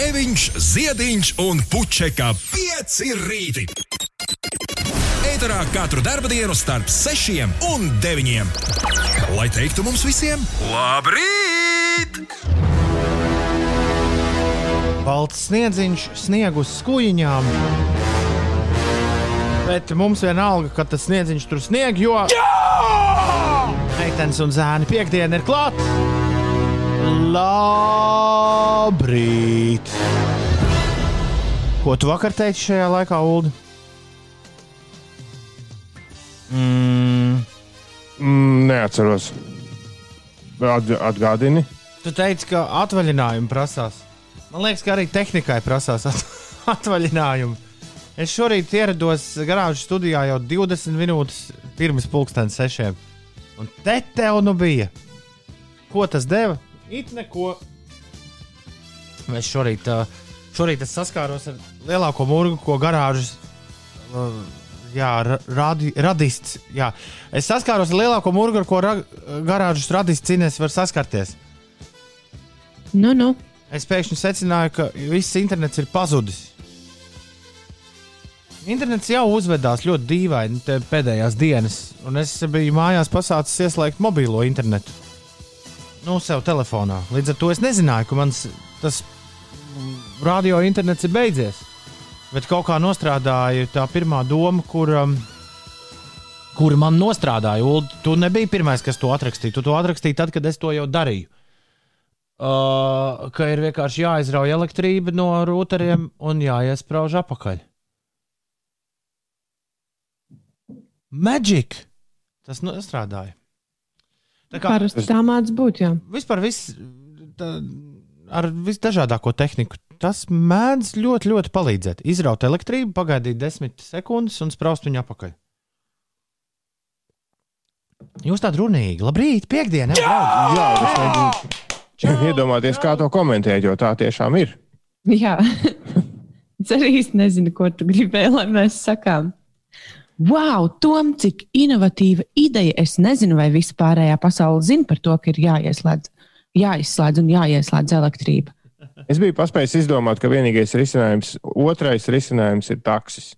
Grēviņš, Ziediņš un Puķeka 5 rīti. Eterā katru dienu starp 6 un 9. Lai teiktu mums visiem, labrīt! Balts sniedziņš, sniegu uz skujiņām. Bet mums vienalga, ka tas sniedziņš tur snieg, jo. Meitenes un zēni piekdiena ir klāta. Labrīt! Ko tu vakar teici šajā laikā, Ulu? Mm. Mm, neatceros. At, atgādini. Tu teici, ka atvaļinājumu prasās. Man liekas, ka arī tehnikai prasās at atvaļinājumu. Es šorīt ierados garāžas studijā jau 20 minūtes pirms pulkstenes sešiem. Un te tev nu bija. Ko tas deva? It neko. Mēs šorīt, šorīt es saskāros ar lielāko mūru, ko garāžas. Jā, radi, radists. Jā. Es saskāros ar lielāko mūru, ko ra, garāžas radists Cīnēs var saskarties. Nu, nu. Es pēkšņi secināju, ka viss internets ir pazudis. Internets jau uzvedās ļoti dīvaini pēdējās dienas, un es biju mājās pasācis ieslēgt mobilo internetu. Nu, sev telefonā. Līdz ar to es nezināju, ka mans tas radio internets ir beidzies. Bet kaut kā nostrādāja tā pirmā doma, kur, um, kur man nostrādāja. Ulu, tu nebija pirmais, kas to atrakstīja. Tu to atrakstīji tad, kad es to jau darīju. Uh, ka ir vienkārši jāizrauj elektrība no rūtariem un jāiesprāž apakaļ. Magic! Tas nu, strādāja. Tā kā parasti tā mācās būt. Jā. Vispār viss tā, ar visdažādāko tehniku. Tas mēdz ļoti, ļoti palīdzēt. Izraut elektrību, pagaidīt desmit sekundes un spraust viņu apakaļ. Jūs tādi runīgi, labrīt, piekdiena! Jā, jā es mēģinu iedomāties, kā to komentēt, jo tā tiešām ir. Jā, es arī īsti nezinu, ko tu gribēji, lai mēs sakām. Wow, Tom, cik inovatīva ideja. Es nezinu, vai visa pārējā pasaule zina par to, ka ir jāieslēdz, jāizslēdz un jāieslēdz elektrība. Es biju paspējis izdomāt, ka vienīgais risinājums, otrais risinājums ir taksis.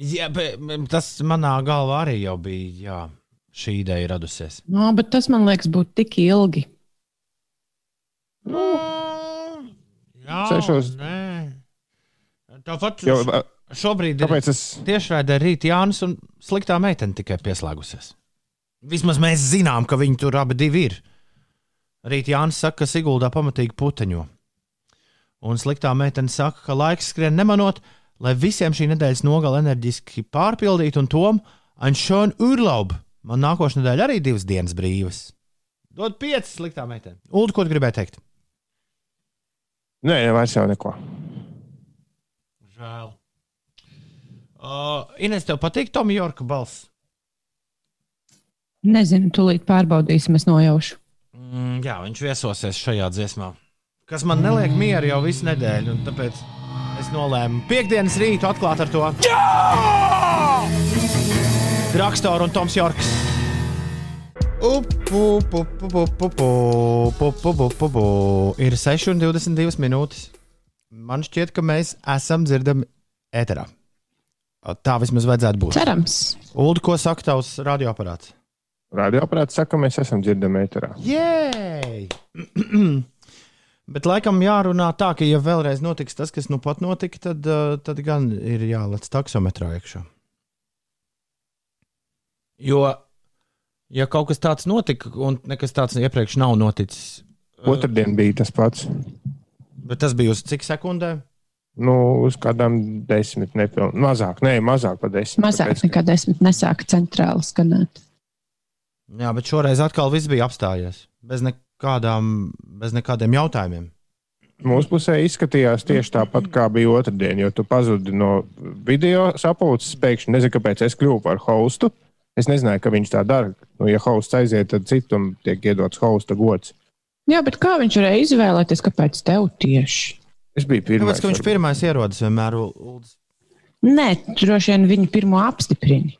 Jā, bet tas manā galvā arī jau bija. Jā, šī ideja radusies. No, bet tas man liekas, būtu tik ilgi. Nu, jā, Sešos. Nē. Tāpat. Jau, Šobrīd Kāpēc es... tiešraidē rīt Jānis un sliktā meitene tikai pieslēgusies. Vismaz mēs zinām, ka viņi tur abi ir. Rīt Jānis saka, ka Siguldā pamatīgi puteņo. Un sliktā meitene saka, ka laiks skrien nemanot, lai visiem šī nedēļas nogala enerģiski pārpildītu, un Tom, Anšona Urlaub, man nākošais nedēļa arī divas dienas brīvas. Dod piecas sliktā meitene. Ulu, ko gribēji teikt? Nē, vairs jau neko. Žēl. Uh, Ines, tev patīk Tomija Jorka balss? Nezinu, tūlīt pārbaudīsim, es nojaušu. Mm, jā, viņš viesosies šajā dziesmā. Kas man neliek mieru jau visu nedēļu, un tāpēc es nolēmu piekdienas rītu atklāt ar to. Jā! Drakstors un Toms Jorks. Ir 6,22 minūtes. Man šķiet, ka mēs esam dzirdami ēterā. Tā vismaz vajadzētu būt. Cerams. Ulu, ko saka tavs radioaparāts? Radioaparāts saka, ka mēs esam dzirdami ēterā. Jē! Bet laikam jārunā tā, ka, ja vēlreiz notiks tas, kas nu pat notika, tad, uh, tad gan ir jālec taksometrā iekšā. Jo, ja kaut kas tāds notika, un nekas tāds iepriekš nav noticis, Otradien bija tas pats. Bet tas bija uz cik sekundēm? Nu, uz kādām desmit, nepiln... mazāk, nē, mazāk par desmit. Mazāk tāpēc, nekā desmit nesāka centrāli skanēt. Jā, bet šoreiz atkal viss bija apstājies. Bez, nekādām, bez nekādiem jautājumiem. Mūsu pusē izskatījās tieši tāpat, kā bija otrdien, jo tu pazudi no video sapulces. Pēkšņi nezinu, kāpēc es kļuvu par hostu. Es nezināju, ka viņš tā dara. Nu, ja hosts aiziet, tad citam tiek iedots hosta gods. Jā, bet kā viņš varēja izvēlēties, kāpēc tev tieši? Es biju pirmais. Tāpēc, ka viņš pirmais ierodas vienmēr. Uldis. Nē, droši vien viņu pirmo apstiprina.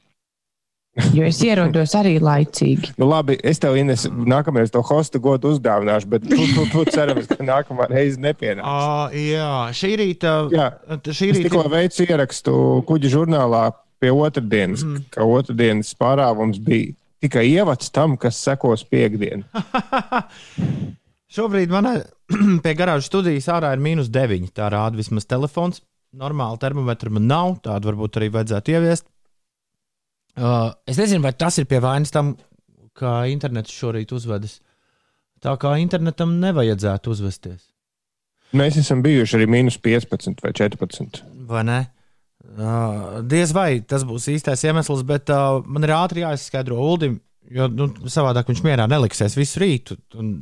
Jo es ierodos arī laicīgi. nu, labi, es tev, Ines, nākamreiz to hostu godu uzdāvināšu, bet tu, tu, tu cerams, ka nākamā reize nepienāks. Uh, jā, šī rīta. Jā, šī rīta. Es tikko veicu ierakstu kuģa žurnālā pie otrdienas, mm. ka otrdienas pārāvums bija tikai ievads tam, kas sekos piekdienu. Šobrīd manā pie garāžas studijas ārā ir mīnus 9. Tā rāda vismaz telefons. Normāli termometru man nav, tādu varbūt arī vajadzētu ieviest. Uh, es nezinu, vai tas ir pie vainas tam, kā internets šorīt uzvedas. Tā kā internetam nevajadzētu uzvesties. Mēs esam bijuši arī mīnus 15 vai 14. Vai ne? Uh, diez vai tas būs īstais iemesls, bet uh, man ir ātri jāizskaidro Uldim, jo nu, savādāk viņš mierā neliksies visu rītu. Un,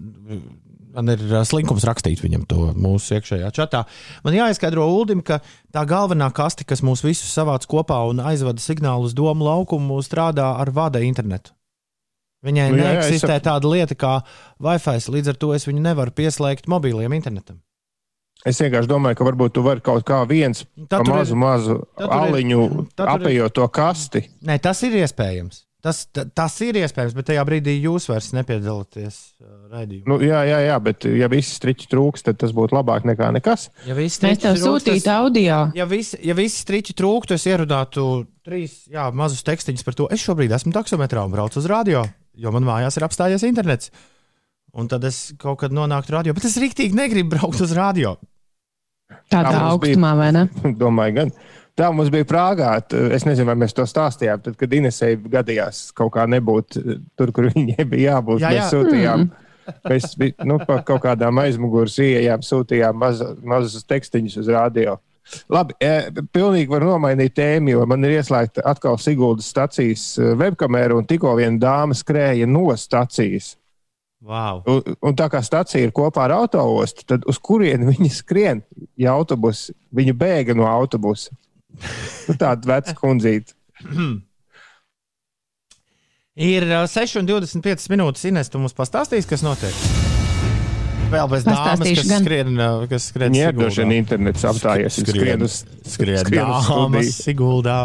man ir slinkums rakstīt viņam to mūsu iekšējā čatā. Man jāizskaidro Uldim, ka tā galvenā kaste, kas mūs visus savāc kopā un aizvada signālu uz domu laukumu, strādā ar vada internetu. Viņai nu, neeksistē jā, jā, tāda lieta kā Wi-Fi, līdz ar to es viņu nevaru pieslēgt mobiliem internetam. Es vienkārši domāju, ka varbūt tu vari kaut kā viens mazu, ir, mazu aliņu apējot to kasti. Nē, tas ir iespējams. Tas, tas ir iespējams, bet tajā brīdī jūs vairs nepiedalāties uh, raidījumā. Nu, jā, jā, jā, bet ja viss striķi trūks, tad tas būtu labāk nekā nekas. Ja Mēs tev sūtītu audio. Ja visi, ja visi striķi trūktu, es ierunātu trīs jā, mazus tekstiņus par to. Es šobrīd esmu taksometrā un braucu uz radio, jo man mājās ir apstājies internets. Un tad es kaut kad nonāktu radio, bet es rīktīgi negribu braukt uz radio. Tādā Tā augstumā, vai ne? Domāju, gan. Tā mums bija Prāgā. Es nezinu, vai mēs to stāstījām. Tad, kad Inesei gadījās kaut kā nebūt tur, kur viņai bija jābūt, jā, jā. mēs sūtījām. Mm. Mēs nu, pa kaut kādām aizmugures ieejām, sūtījām maz, mazus tekstiņus uz radio. Labi, e, pilnīgi var nomainīt tēmu, jo man ir ieslēgta atkal Siguldas stacijas e, webkamera, un tikko viena dāma skrēja no stacijas. Wow. Un, un tā kā stacija ir kopā ar autoostu, tad uz kurieni viņi skrien? Ja autobus, viņi bēga no autobusa. Nu, tāda veca kundzīte. Ir 6,25 minūtes. Ines, tu mums pastāstīsi, kas notiek? Vēl bez dāmas, kas gan. skrien, kas skrien Jā, droši vien internets apstājies. Skrien uz, skrien skrien dāmas, Siguldā.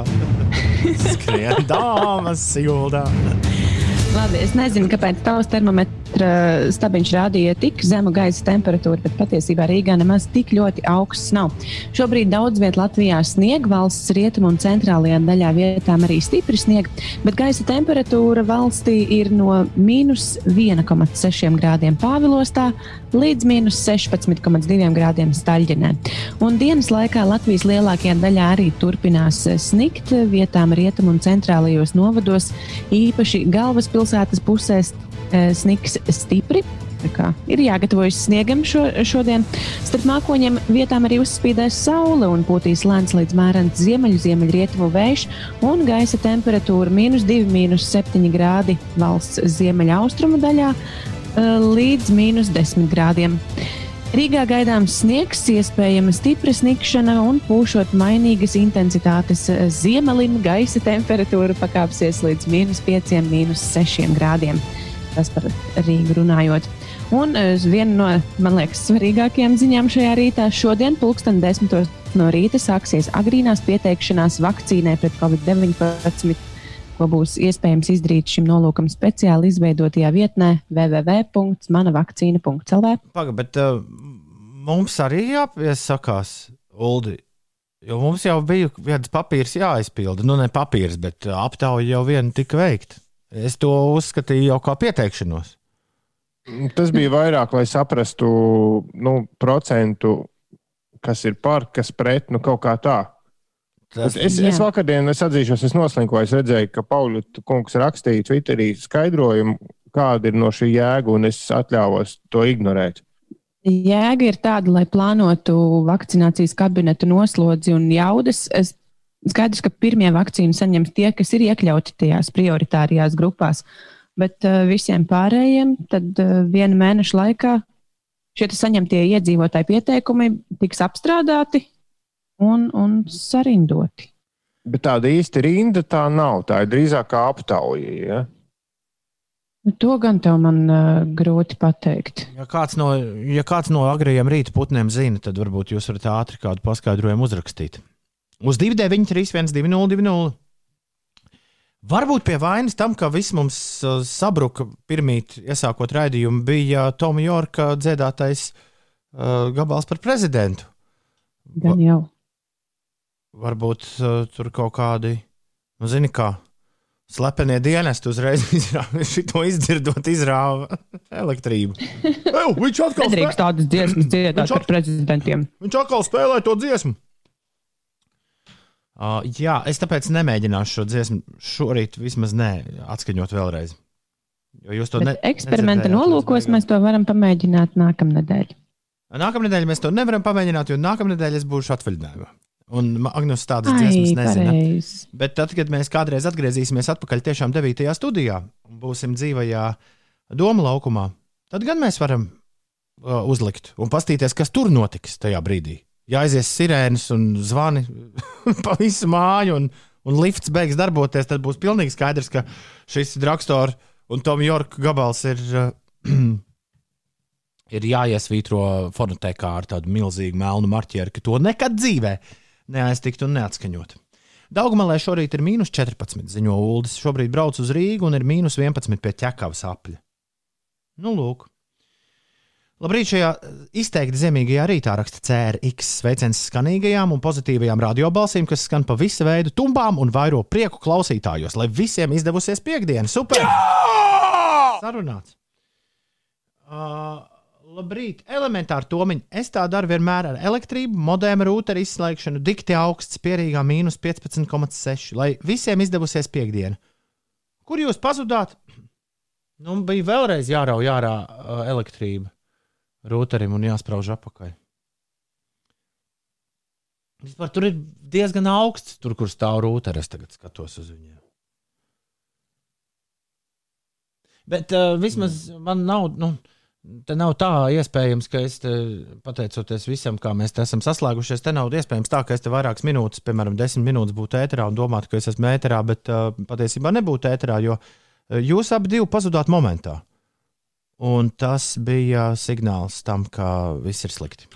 skrien dāmas, Siguldā. Labi, es nezinu, kāpēc tavs termometra stabiņš rādīja tik zemu gaisa temperatūru, bet patiesībā Rīgā nemaz tik ļoti augsts nav. Šobrīd daudz vietā Latvijā snieg, valsts rietumu un centrālajā daļā vietām arī stipri snieg, bet gaisa temperatūra valstī ir no mīnus 1,6 grādiem Pāvilostā līdz mīnus 16,2 grādiem Staļģenē. Un dienas laikā Latvijas lielākajā daļā arī turpinās snikt vietām rietumu un centrālajos novados, īpaši galvaspilsētā pilsētas pusēs e, sniks stipri. Ir jāgatavojas sniegam šo, šodien. Starp mākoņiem vietām arī uzspīdēs saule un pūtīs lēns līdz mērens ziemeļu, ziemeļrietumu vējš un gaisa temperatūra - minus 2, minus 7 grādi valsts ziemeļaustrumu daļā e, līdz minus 10 grādiem. Rīgā gaidāms sniegs, iespējama stipra sniegšana un pūšot mainīgas intensitātes ziemelim, gaisa temperatūra pakāpsies līdz minus 5, minus 6 grādiem. Tas par Rīgu runājot. Un eh, viena no, man liekas, svarīgākajām ziņām šajā rītā šodien, pulksten 10 no rīta, sāksies agrīnās pieteikšanās vakcīnai pret covid-19 ko būs iespējams izdarīt šim nolūkam speciāli izveidotajā vietnē www.manavakcīna.lv. Pagaid, bet uh, mums arī jāpiesakās, Uldi. Jo mums jau bija viens papīrs jāizpilda. Nu, ne papīrs, bet uh, aptauja jau viena tika veikta. Es to uzskatīju jau kā pieteikšanos. Tas bija vairāk, lai saprastu nu, procentu, kas ir par, kas pret, nu kaut kā tā. Tas, es, es vakardien, es atzīšos, es noslinkoju, es redzēju, ka Pauļu kungs rakstīja Twitterī skaidrojumu, kāda ir no šī jēga, un es atļāvos to ignorēt. Jēga ir tāda, lai plānotu vakcinācijas kabineta noslodzi un jaudas. Es skaidrs, ka pirmie vakcīnu saņems tie, kas ir iekļauti tajās prioritārajās grupās, bet uh, visiem pārējiem tad uh, viena mēneša laikā šie saņemtie iedzīvotāji pieteikumi tiks apstrādāti, un, un sarindoti. Bet tāda īsta rinda tā nav. Tā ir drīzāk kā aptauja. Ja? Nu, to gan tev man uh, grūti pateikt. Ja kāds, no, ja kāds no agrējiem rīta putniem zina, tad varbūt jūs varat ātri kādu paskaidrojumu uzrakstīt. Uz 293, 1202. Varbūt pie vainas tam, ka viss mums sabruka pirmīt, iesākot raidījumu, bija Toma Jorka dziedātais uh, gabals par prezidentu. Gan jau. Varbūt uh, tur kaut kādi, nu, zini, kā slepenie dienesti uzreiz izrāva, to izdzirdot, izrāva elektrību. Eju, viņš atkal nedrīkst tādas dziesmas dziedāt par prezidentiem. Viņš atkal spēlē to dziesmu. Uh, jā, es tāpēc nemēģināšu šo dziesmu šorīt vismaz ne atskaņot vēlreiz. Jo jūs to nedarāt. Eksperimenta nolūkos mēs to varam pamēģināt nākamnedēļ. Nākamnedēļ mēs to nevaram pamēģināt, jo nākamnedēļ es būšu atvaļinājumā. Un Agnēs tādas dziesmas nezina. Pareiz. Bet tad, kad mēs kādreiz atgriezīsimies atpakaļ tiešām 9. studijā un būsim dzīvajā doma laukumā, tad gan mēs varam uh, uzlikt un paskatīties, kas tur notiks tajā brīdī ja aizies sirēnas un zvani pa visu māju, un, un lifts beigs darboties, tad būs pilnīgi skaidrs, ka šis Dragstora un Tomija Jorka gabals ir, ir jāiesvītro fonotekā ar tādu milzīgu melnu marķieru, ka to nekad dzīvē neaiztikt un neatskaņot. Daugumalē šorīt ir mīnus 14, ziņo Uldis. Šobrīd brauc uz Rīgu un ir mīnus 11 pie ķekavas apļa. Nu, lūk. Labrīt, šajā izteikti zemīgajā rītā raksta CRX sveiciens skanīgajām un pozitīvajām radiobalsīm, kas skan pa visu veidu tumbām un vairo prieku klausītājos, lai visiem izdevusies piekdiena. Super! Jā! Sarunāts! Uh, labrīt, elementāri tomiņi. Es tā daru vienmēr ar elektrību, modēmu rūteru izslēgšanu, dikti augsts, pierīgā mīnus 15,6, lai visiem izdevusies piekdiena. Kur jūs pazudāt? Nu, bija vēlreiz jārauj ārā uh, elektrība rūterim un jāsprauž apakaļ. Vispār tur ir diezgan augsts, tur, kur stāv rūteris. Es tagad skatos uz viņiem. Bet uh, vismaz mm. man nav. Nu, Te nav tā iespējams, ka es te, pateicoties visam, kā mēs esam saslēgušies, te nav iespējams tā, ka es te vairākas minūtes, piemēram, desmit minūtes būtu ēterā un domātu, ka es esmu ēterā, bet uh, patiesībā nebūtu ēterā, jo uh, jūs abi pazudāt momentā. Uh, Un tas bija signāls tam, ka viss ir slikti.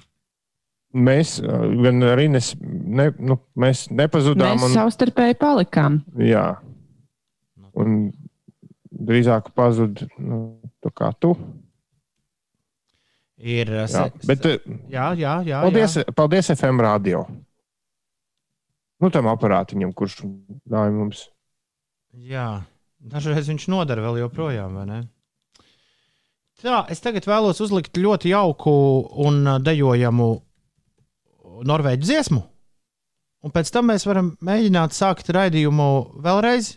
Mēs gan arī nes, ne, nu, mēs nepazudām. Mēs un, savstarpēji palikām. Jā. Un drīzāk pazuda nu, kā tu. Ir jā, bet, jā, jā, jā, paldies, jā. paldies FM radio. Nu, tam aparātiņam, kurš dāja mums. Jā, dažreiz viņš nodara vēl joprojām, vai ne? Tā, es tagad vēlos uzlikt ļoti jauku un dejojamu norvēģu dziesmu. Un pēc tam mēs varam mēģināt sākt raidījumu vēlreiz.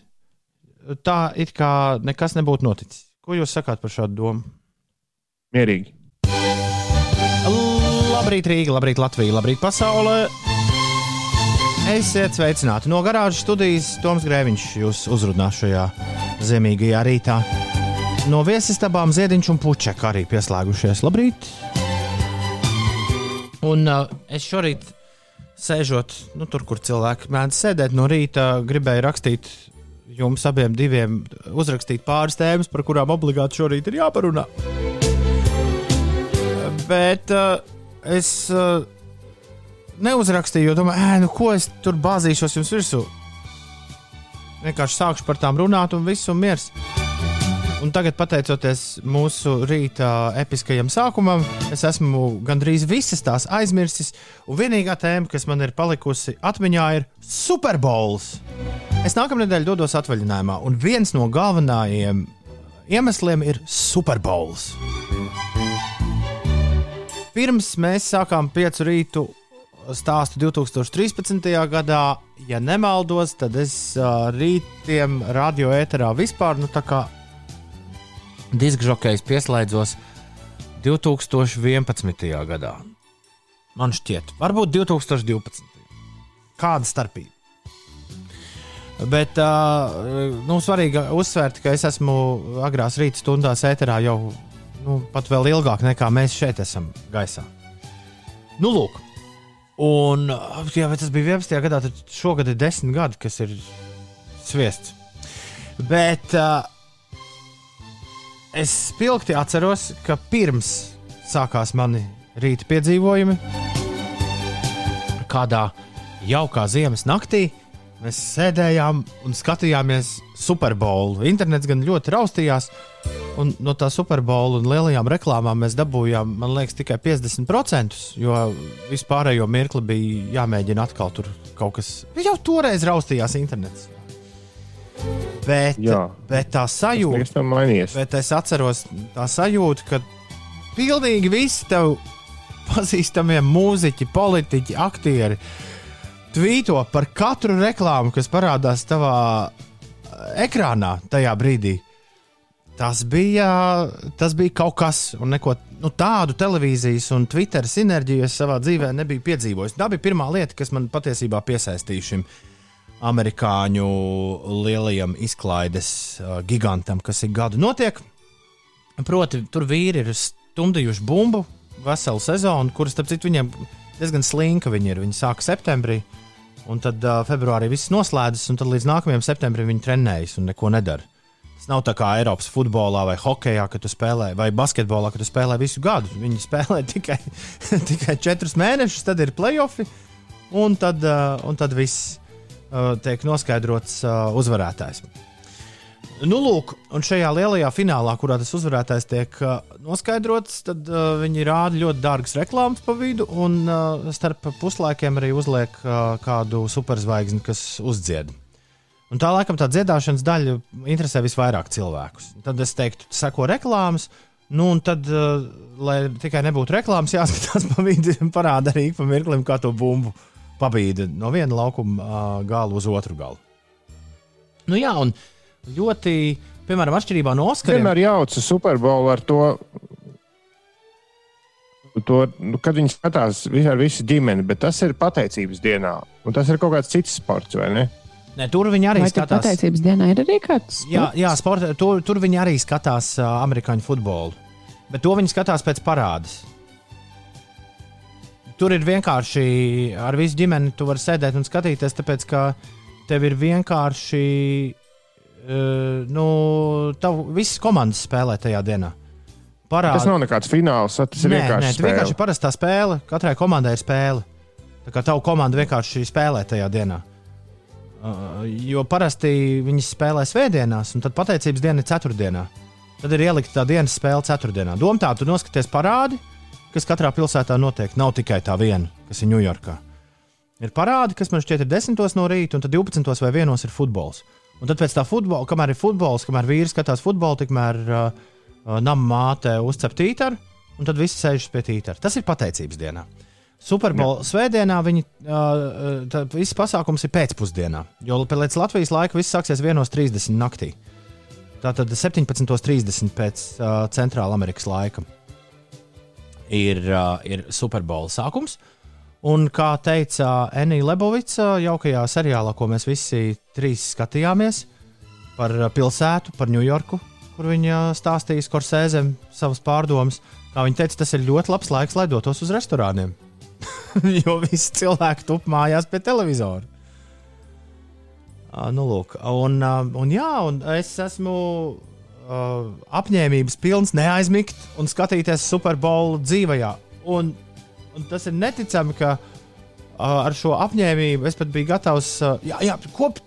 Tā it kā nekas nebūtu noticis. Ko jūs sakāt par šādu domu? Mierīgi. Labrīt, Rīga, labrīt, Latvija, labrīt, pasaule. Esiet sveicināti no garāžas studijas. Toms Grēviņš jūs uzrunā šajā zemīgajā rītā. No viesistabām Ziediņš un Puķeka arī pieslēgušies. Labrīt! Un uh, es šorīt sēžot nu, tur, kur cilvēki mēdz sēdēt no rīta, gribēju rakstīt jums abiem diviem, uzrakstīt pāris tēmas, par kurām obligāti šorīt ir jāparunā. Bet uh, es uh, neuzrakstīju, jo domāju, nu, ko es tur bāzīšos jums virsū. Vienkārši sākšu par tām runāt, un viss ir miers. Un tagad, pateicoties mūsu rīta episkajam sākumam, es esmu gandrīz visas tās aizmirsis. Un vienīgā tēma, kas man ir palikusi atmiņā, ir Superbowls. Es nākamā nedēļa dodos atvaļinājumā, un viens no galvenajiem iemesliem ir Superbowls. Pirms mēs sākām piecu rītu stāstu 2013. gadā, ja nemaldos, tad es uh, rītiem radio ēterā vispār nu, diskžokejs pieslēdzos 2011. gadā. Man šķiet, varbūt 2012. Kāda starpība? Bet uh, nu, svarīgi uzsvērt, ka es esmu agrās rīta stundās ēterā jau nu, pat vēl ilgāk nekā mēs šeit esam gaisā. Nu, lūk, un jā, tas bija 11. gadā, tad šogad ir 10 gadi, kas ir sviests. Bet uh, Es spilgti atceros, ka pirms sākās mani rīta piedzīvojumi, kādā jaukā ziemas naktī Mēs sēdējām un skatījāmies Superbowlu. Internets gan ļoti raustījās, un no tā Superbowla un lielajām reklāmām mēs dabūjām, man liekas, tikai 50%, jo vispārējo mirkli bija jāmēģina atkal tur kaut kas. Jau toreiz raustījās internets. Bet, Jā, bet tā sajūta, bet es atceros tā sajūta, ka pilnīgi visi tev pazīstamie mūziķi, politiķi, aktieri tvīto par katru reklāmu, kas parādās tavā eh, ekrānā tajā brīdī. Tas bija, tas bija kaut kas, un neko nu, tādu televīzijas un Twitter sinerģiju es savā dzīvē nebiju piedzīvojis. Tā bija pirmā lieta, kas man patiesībā piesaistīja šim amerikāņu lielajam izklaides uh, gigantam, kas ik gadu notiek. Proti, tur vīri ir stumdījuši bumbu veselu sezonu, kuras, starp citu, viņiem diezgan slinka viņi ir. Viņi sāka septembrī, un tad uh, februārī viss noslēdzas, un tad līdz nākamajam septembrim viņi trenējas un neko nedara. Nav tā kā Eiropas futbolā vai hokeja, kad tu spēlē, vai basketbolā, kad tu spēlē visu gadu. Viņi spēlē tikai, tikai četrus mēnešus, tad ir playoffi, un tad, uh, un tad viss uh, tiek noskaidrots uh, uzvarētājs. Nu, lūk, un šajā lielajā finālā, kurā tas uzvarētājs tiek noskaidrots, tad uh, viņi rāda ļoti dārgas reklāmas pa vidu, un uh, starp puslaikiem arī uzliek uh, kādu superzvaigzni, kas uzdzied. Un tā laikam tā dziedāšanas daļa interesē visvairāk cilvēkus. Tad es teiktu, seko reklāmas, nu, un tad, uh, lai tikai nebūtu reklāmas, jāskatās pa vidu, parāda arī pa mirklim, kā to bumbu pabīda no viena laukuma uh, gala uz otru galu. Nu, jā, un ļoti, piemēram, atšķirībā no Oskariem. Vienmēr jauca Superbowlu ar to. To, nu, kad viņi skatās ar visu ģimeni, bet tas ir pateicības dienā. Un tas ir kaut kāds cits sports, vai ne? Ne, tur viņi arī vai skatās. Pateicības dienā ir arī kāds. Sports? Jā, jā sporta, tur, tur viņi arī skatās uh, amerikāņu futbolu. Bet to viņi skatās pēc parādes. Tur ir vienkārši ar visu ģimeni, tu vari sēdēt un skatīties, tāpēc ka tev ir vienkārši uh, nu, tavu, visas komandas spēlē tajā dienā. Parād... Tas nav nekāds fināls, tas ir nē, vienkārši. Nē, tas vienkārši ir parastā spēle. Katrai komandai ir spēle. Tā kā tavu komandu vienkārši spēlē tajā dienā. Uh, jo parasti viņi spēlē svētdienās, un tad pateicības diena ir ceturtdienā. Tad ir ielikta tā dienas spēle ceturtdienā. Doma tā, tu noskaties parādi, kas katrā pilsētā notiek. Nav tikai tā viena, kas ir Ņujorkā. Ir parādi, kas man šķiet ir 10 no rīta, un tad 12 vai 1 ir futbols. Un tad pēc tam futbola, kamēr ir futbols, kamēr vīrs skatās futbolu, tikmēr uh, uh, nama māte uzcep tītaru, un tad viss sēž pie tītara. Tas ir pateicības dienā. Superbola svētdienā viņi uh, viss pasākums ir pēcpusdienā, jo pēc Latvijas laika viss sāksies 1.30 naktī. Tātad 17.30 pēc uh, Centrāla Amerikas laika ir, uh, ir Superbola sākums. Un kā teica Enija Lebovica, jaukajā seriālā, ko mēs visi trīs skatījāmies, par pilsētu, par Ņujorku, kur viņa stāstīja Skorsēzem savas pārdomas, kā viņa teica, tas ir ļoti labs laiks, lai dotos uz restorāniem. jo visi cilvēki tup mājās pie televizora. Uh, nu, lūk, un, uh, un, jā, un es esmu uh, apņēmības pilns neaizmigt un skatīties Superbowlu dzīvajā. Un Un tas ir neticami, ka uh, ar šo apņēmību es pat biju gatavs. Uh, jā, jā, kop,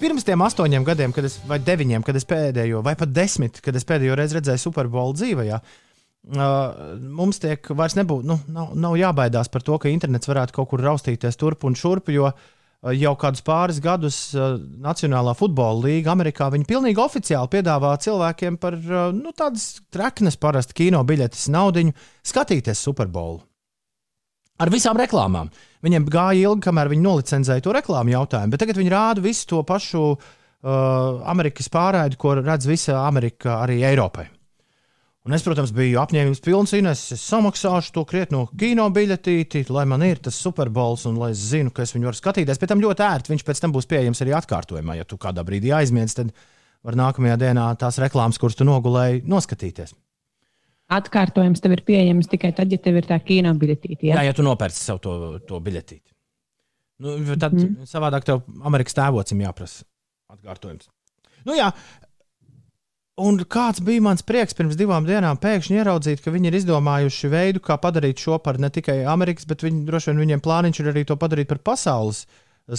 pirms tiem astoņiem gadiem, kad es, vai deviņiem, kad es pēdējo, vai pat desmit, kad es pēdējo reizi redzēju Superbolu dzīvē, uh, mums tiek vairs nebūt, nu, nav, nav jābaidās par to, ka internets varētu kaut kur raustīties turp un šurp, jo uh, jau kādus pāris gadus uh, Nacionālā futbola līnija Amerikā viņi pilnīgi oficiāli piedāvā cilvēkiem par uh, nu, tādas treknes, parasti kino biļetes naudiņu skatīties Superbolu ar visām reklāmām. Viņiem gāja ilgi, kamēr viņi nolicenzēja to reklāmu jautājumu, bet tagad viņi rāda visu to pašu uh, Amerikas pārraidi, ko redz visa Amerika arī Eiropai. Un es, protams, biju apņēmības pilns, Ines, es samaksāšu to krietno kino biļetīti, lai man ir tas superbols un lai es zinu, ka es viņu varu skatīties. Pēc tam ļoti ērti viņš pēc tam būs pieejams arī atkārtojumā. Ja tu kādā brīdī aizmiedz, tad var nākamajā dienā tās reklāmas, kuras tu nogulēji, noskatīties. Atkārtojums tev ir pieejams tikai tad, ja tev ir tā kino biļetīte. Ja? Jā, ja tu nopērci sev to, to biļetīti. Nu, tad mm. savādāk tev Amerikas tēvocim jāprasa atkārtojums. Nu, jā, Un kāds bija mans prieks pirms divām dienām pēkšņi ieraudzīt, ka viņi ir izdomājuši veidu, kā padarīt šo par ne tikai Amerikas, bet viņi, droši vien viņiem plāniņš ir arī to padarīt par pasaules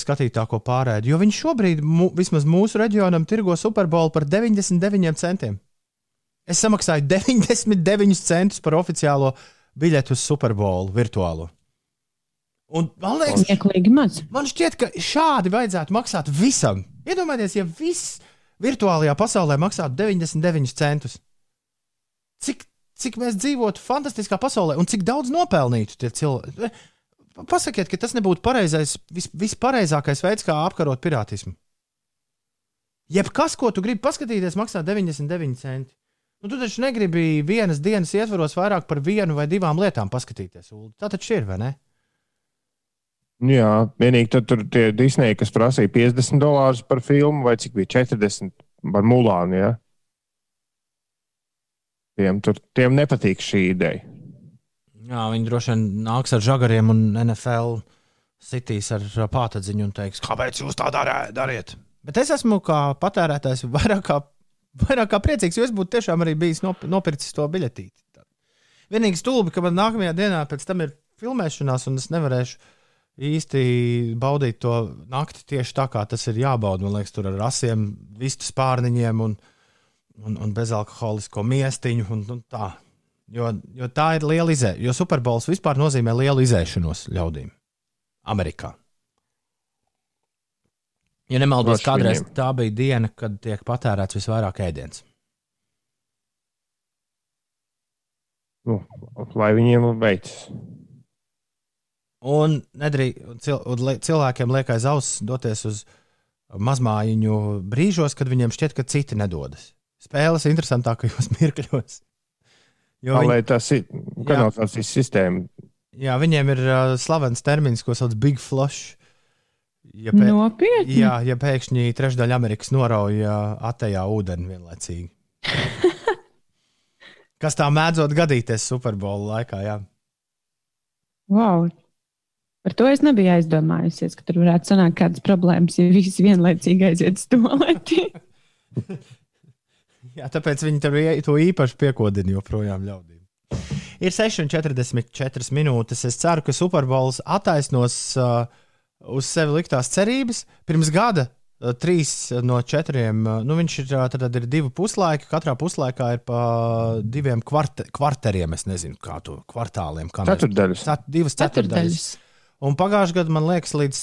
skatītāko pārēdi. Jo viņi šobrīd, mu, vismaz mūsu reģionam, tirgo Superbolu par 99 centiem. Es samaksāju 99 centus par oficiālo biļeti uz Superbolu virtuālo. Un, man liekas, man šķiet, ka šādi vajadzētu maksāt visam. Iedomājieties, ja viss virtuālajā pasaulē maksātu 99 centus. Cik, cik mēs dzīvotu fantastiskā pasaulē un cik daudz nopelnītu tie cilvēki. Pasakiet, ka tas nebūtu pareizais, vis, vispareizākais veids, kā apkarot pirātismu. Jebkas, ko tu gribi paskatīties, maksā 99 centi. Nu, tu taču negribi vienas dienas ietvaros vairāk par vienu vai divām lietām paskatīties. Tā taču ir, vai ne? Jā, vienīgi tad tur tie Disneja, kas prasīja 50 dolārus par filmu, vai cik bija 40 par Mulānu. Ja? Tiem, tur, tiem nepatīk šī ideja. Jā, viņi droši vien nāks ar žagariem un NFL sitīs ar pātadziņu un teiks, kāpēc jūs tā dariet. Bet es esmu kā patērētājs vairāk kā, vairāk kā priecīgs, jo es būtu tiešām arī bijis nop nopircis to biļetīti. Vienīgi stulbi, ka man nākamajā dienā pēc tam ir filmēšanās, un es nevarēšu īsti baudīt to nakti tieši tā, kā tas ir jābauda. Man liekas, tur ar asiem, vistu spārniņiem un, un, un bezalkoholisko miestiņu. Un, un tā. Jo, jo tā ir liela izēšana. Jo Superbols vispār nozīmē lielu izēšanos ļaudīm Amerikā. Ja nemaldos, kādreiz tā bija diena, kad tiek patērēts visvairāk ēdiens. Nu, lai viņiem veicas. Un, nedrī, cil, un cilvēkiem liek aiz auss doties uz mazmājiņu brīžos, kad viņiem šķiet, ka citi nedodas. Spēles interesantākajos mirkļos. Jo viņi... tas ir kanalizācijas sistēma. Jā, viņiem ir uh, slavens termins, ko sauc Big Flush. Ja pē... Nopietni. Jā, ja pēkšņi trešdaļa Amerikas norauja atejā ūdeni vienlaicīgi. Kas tā mēdzot gadīties Superbola laikā? Jā. Wow, Par to es nebiju aizdomājusies, ka tur varētu sanākt kādas problēmas, ja visi vienlaicīgi aiziet uz toaleti. Jā, tāpēc viņi tur to īpaši piekodina joprojām ļaudīm. Ir 6,44 minūtes. Es ceru, ka Superbols attaisnos uh, uz sevi liktās cerības. Pirms gada uh, trīs no četriem, uh, nu viņš ir, uh, tad ir divi puslaiki. Katrā puslaikā ir pa diviem kvart, kvarteriem, es nezinu, kā to kvartāliem. Ceturtdaļas. Cet, divas ceturtdaļas. ceturtdaļas. Un pagājušajā gadā, man liekas, līdz,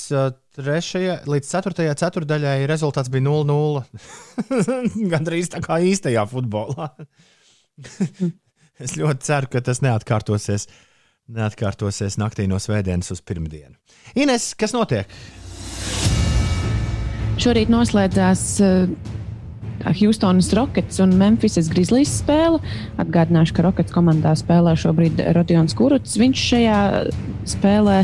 trešajai, līdz ceturtajai ceturdaļai rezultāts bija 0-0. Gan drīz tā kā īstajā futbolā. es ļoti ceru, ka tas neatkārtosies, neatkārtosies naktī no svētdienas uz pirmdienu. Ines, kas notiek? Šorīt noslēdzās uh, Houstonas Rockets un Memphisas Grizzlies spēle. Atgādināšu, ka Rockets komandā spēlē šobrīd Rodions Kuruts. Viņš šajā spēlē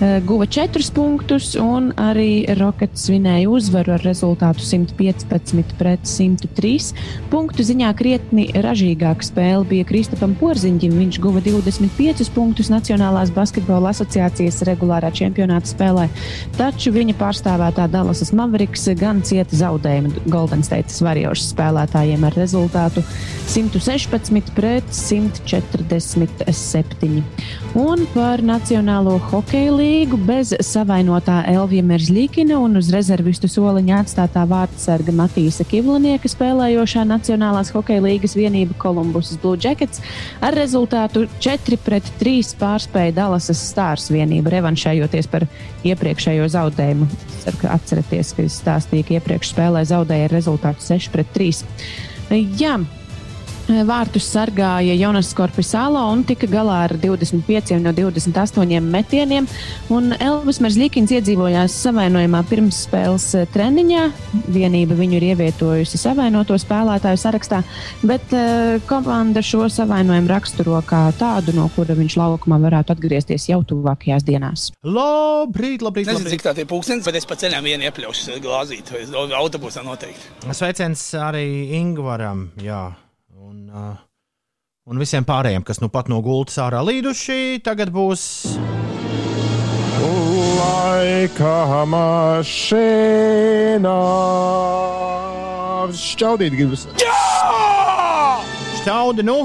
guva 4 punktus, un arī Rockets svinēja uzvaru ar rezultātu 115 pret 103. Punktu ziņā krietni ražīgāka spēle bija Kristapam Porziņģim. Viņš guva 25 punktus Nacionālās basketbola asociācijas regulārā čempionāta spēlē, taču viņa pārstāvētā Dallasas Mavericks gan cieta zaudējumu Golden State Warriors spēlētājiem ar rezultātu 116 pret 147. Un par Nacionālo hokeju līniju līgu bez savainotā Elvija Meržļīkina un uz rezervistu soliņa atstātā vārdsarga Matīsa Kivlanieka spēlējošā Nacionālās hokeja līgas vienība Columbus Blue Jackets ar rezultātu 4 pret 3 pārspēja Dallasas Stars vienību, revanšējoties par iepriekšējo zaudējumu. Ceru, ka atceraties, ka es stāstīju, ka iepriekš spēlē zaudēja ar rezultātu 6 pret 3. Jā, Vārtus sargāja Jonas Korpisālo un tika galā ar 25 no 28 metieniem. Elvis Merzlikins iedzīvojās savainojumā pirms spēles eh, treniņā. Vienība viņu ir ievietojusi savainoto spēlētāju sarakstā, bet uh, komanda šo savainojumu raksturo kā tādu, no kura viņš laukumā varētu atgriezties jau tuvākajās dienās. Labrīt, labrīt! Nezinu, labrīt. cik tā ir pūkstens, bet es pa ceļam vienu iepļaušu glāzīt, vai autobusā noteikti. Sveiciens arī Ingvaram! Jā un, uh, un visiem pārējiem, kas nu pat no gultas ārā līduši, tagad būs. Laika mašīnā šķaudīt gribas. Jā! Šķaudi, nu!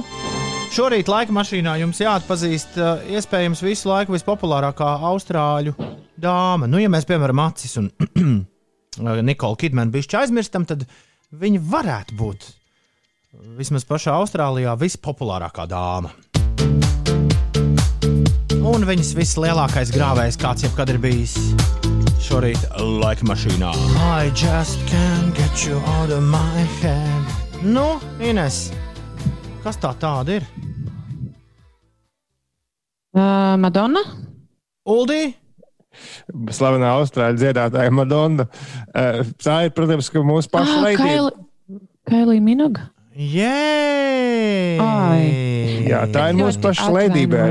Šorīt laika mašīnā jums jāatpazīst uh, iespējams visu laiku vispopulārākā austrāļu dāma. Nu, ja mēs, piemēram, acis un Nikola Kidmanu bišķi aizmirstam, tad viņa varētu būt vismaz pašā Austrālijā vispopulārākā dāma. Un viņas vislielākais grāvējs, kāds jebkad ir bijis šorīt laika mašīnā. I just can't get you out of my head. Nu, Ines, kas tā tāda ir? Uh, Madonna? Uldī? Slavenā austrāļu dziedātāja Madonna. Uh, tā ir, protams, mūsu paša ah, veidība. Kailī Minoga? Jē! Jā, tā ir mūsu paša leidība.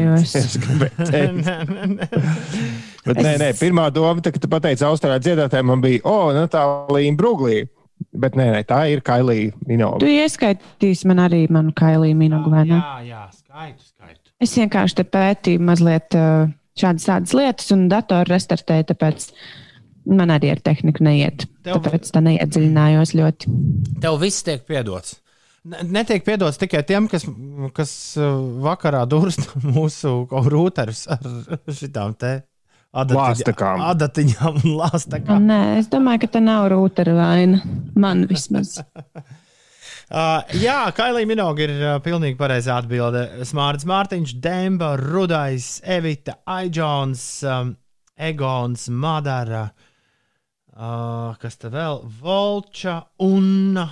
Bet nē, nē, pirmā doma, tā, kad tu pateici Austrālijā dziedātājai, man bija, o, oh, Natālija Bruglī. Bet nē, nē, tā ir Kailija Minoga. Tu ieskaitīsi man arī manu Kailiju Minogu, vai ne? Jā, jā, skaitu, skaitu. Es vienkārši te pētīju mazliet šādas tādas lietas un datoru restartēju, tāpēc man arī ar tehniku neiet. Tev... Tāpēc tā neiedziļinājos ļoti. Tev viss tiek piedots. Netiek piedots tikai tiem, kas, kas vakarā durst mūsu rūterus ar šitām te Lāstakām. Adatiņām un lāstakām. Nē, es domāju, ka tā nav rūtera vaina. Man vismaz. Uh, jā, Kailija Minoga ir uh, pilnīgi pareizā atbilde. Smārts Mārtiņš, Demba, Rudais, Evita, Aijons, um, Egons, Madara, uh, kas te vēl, Volča un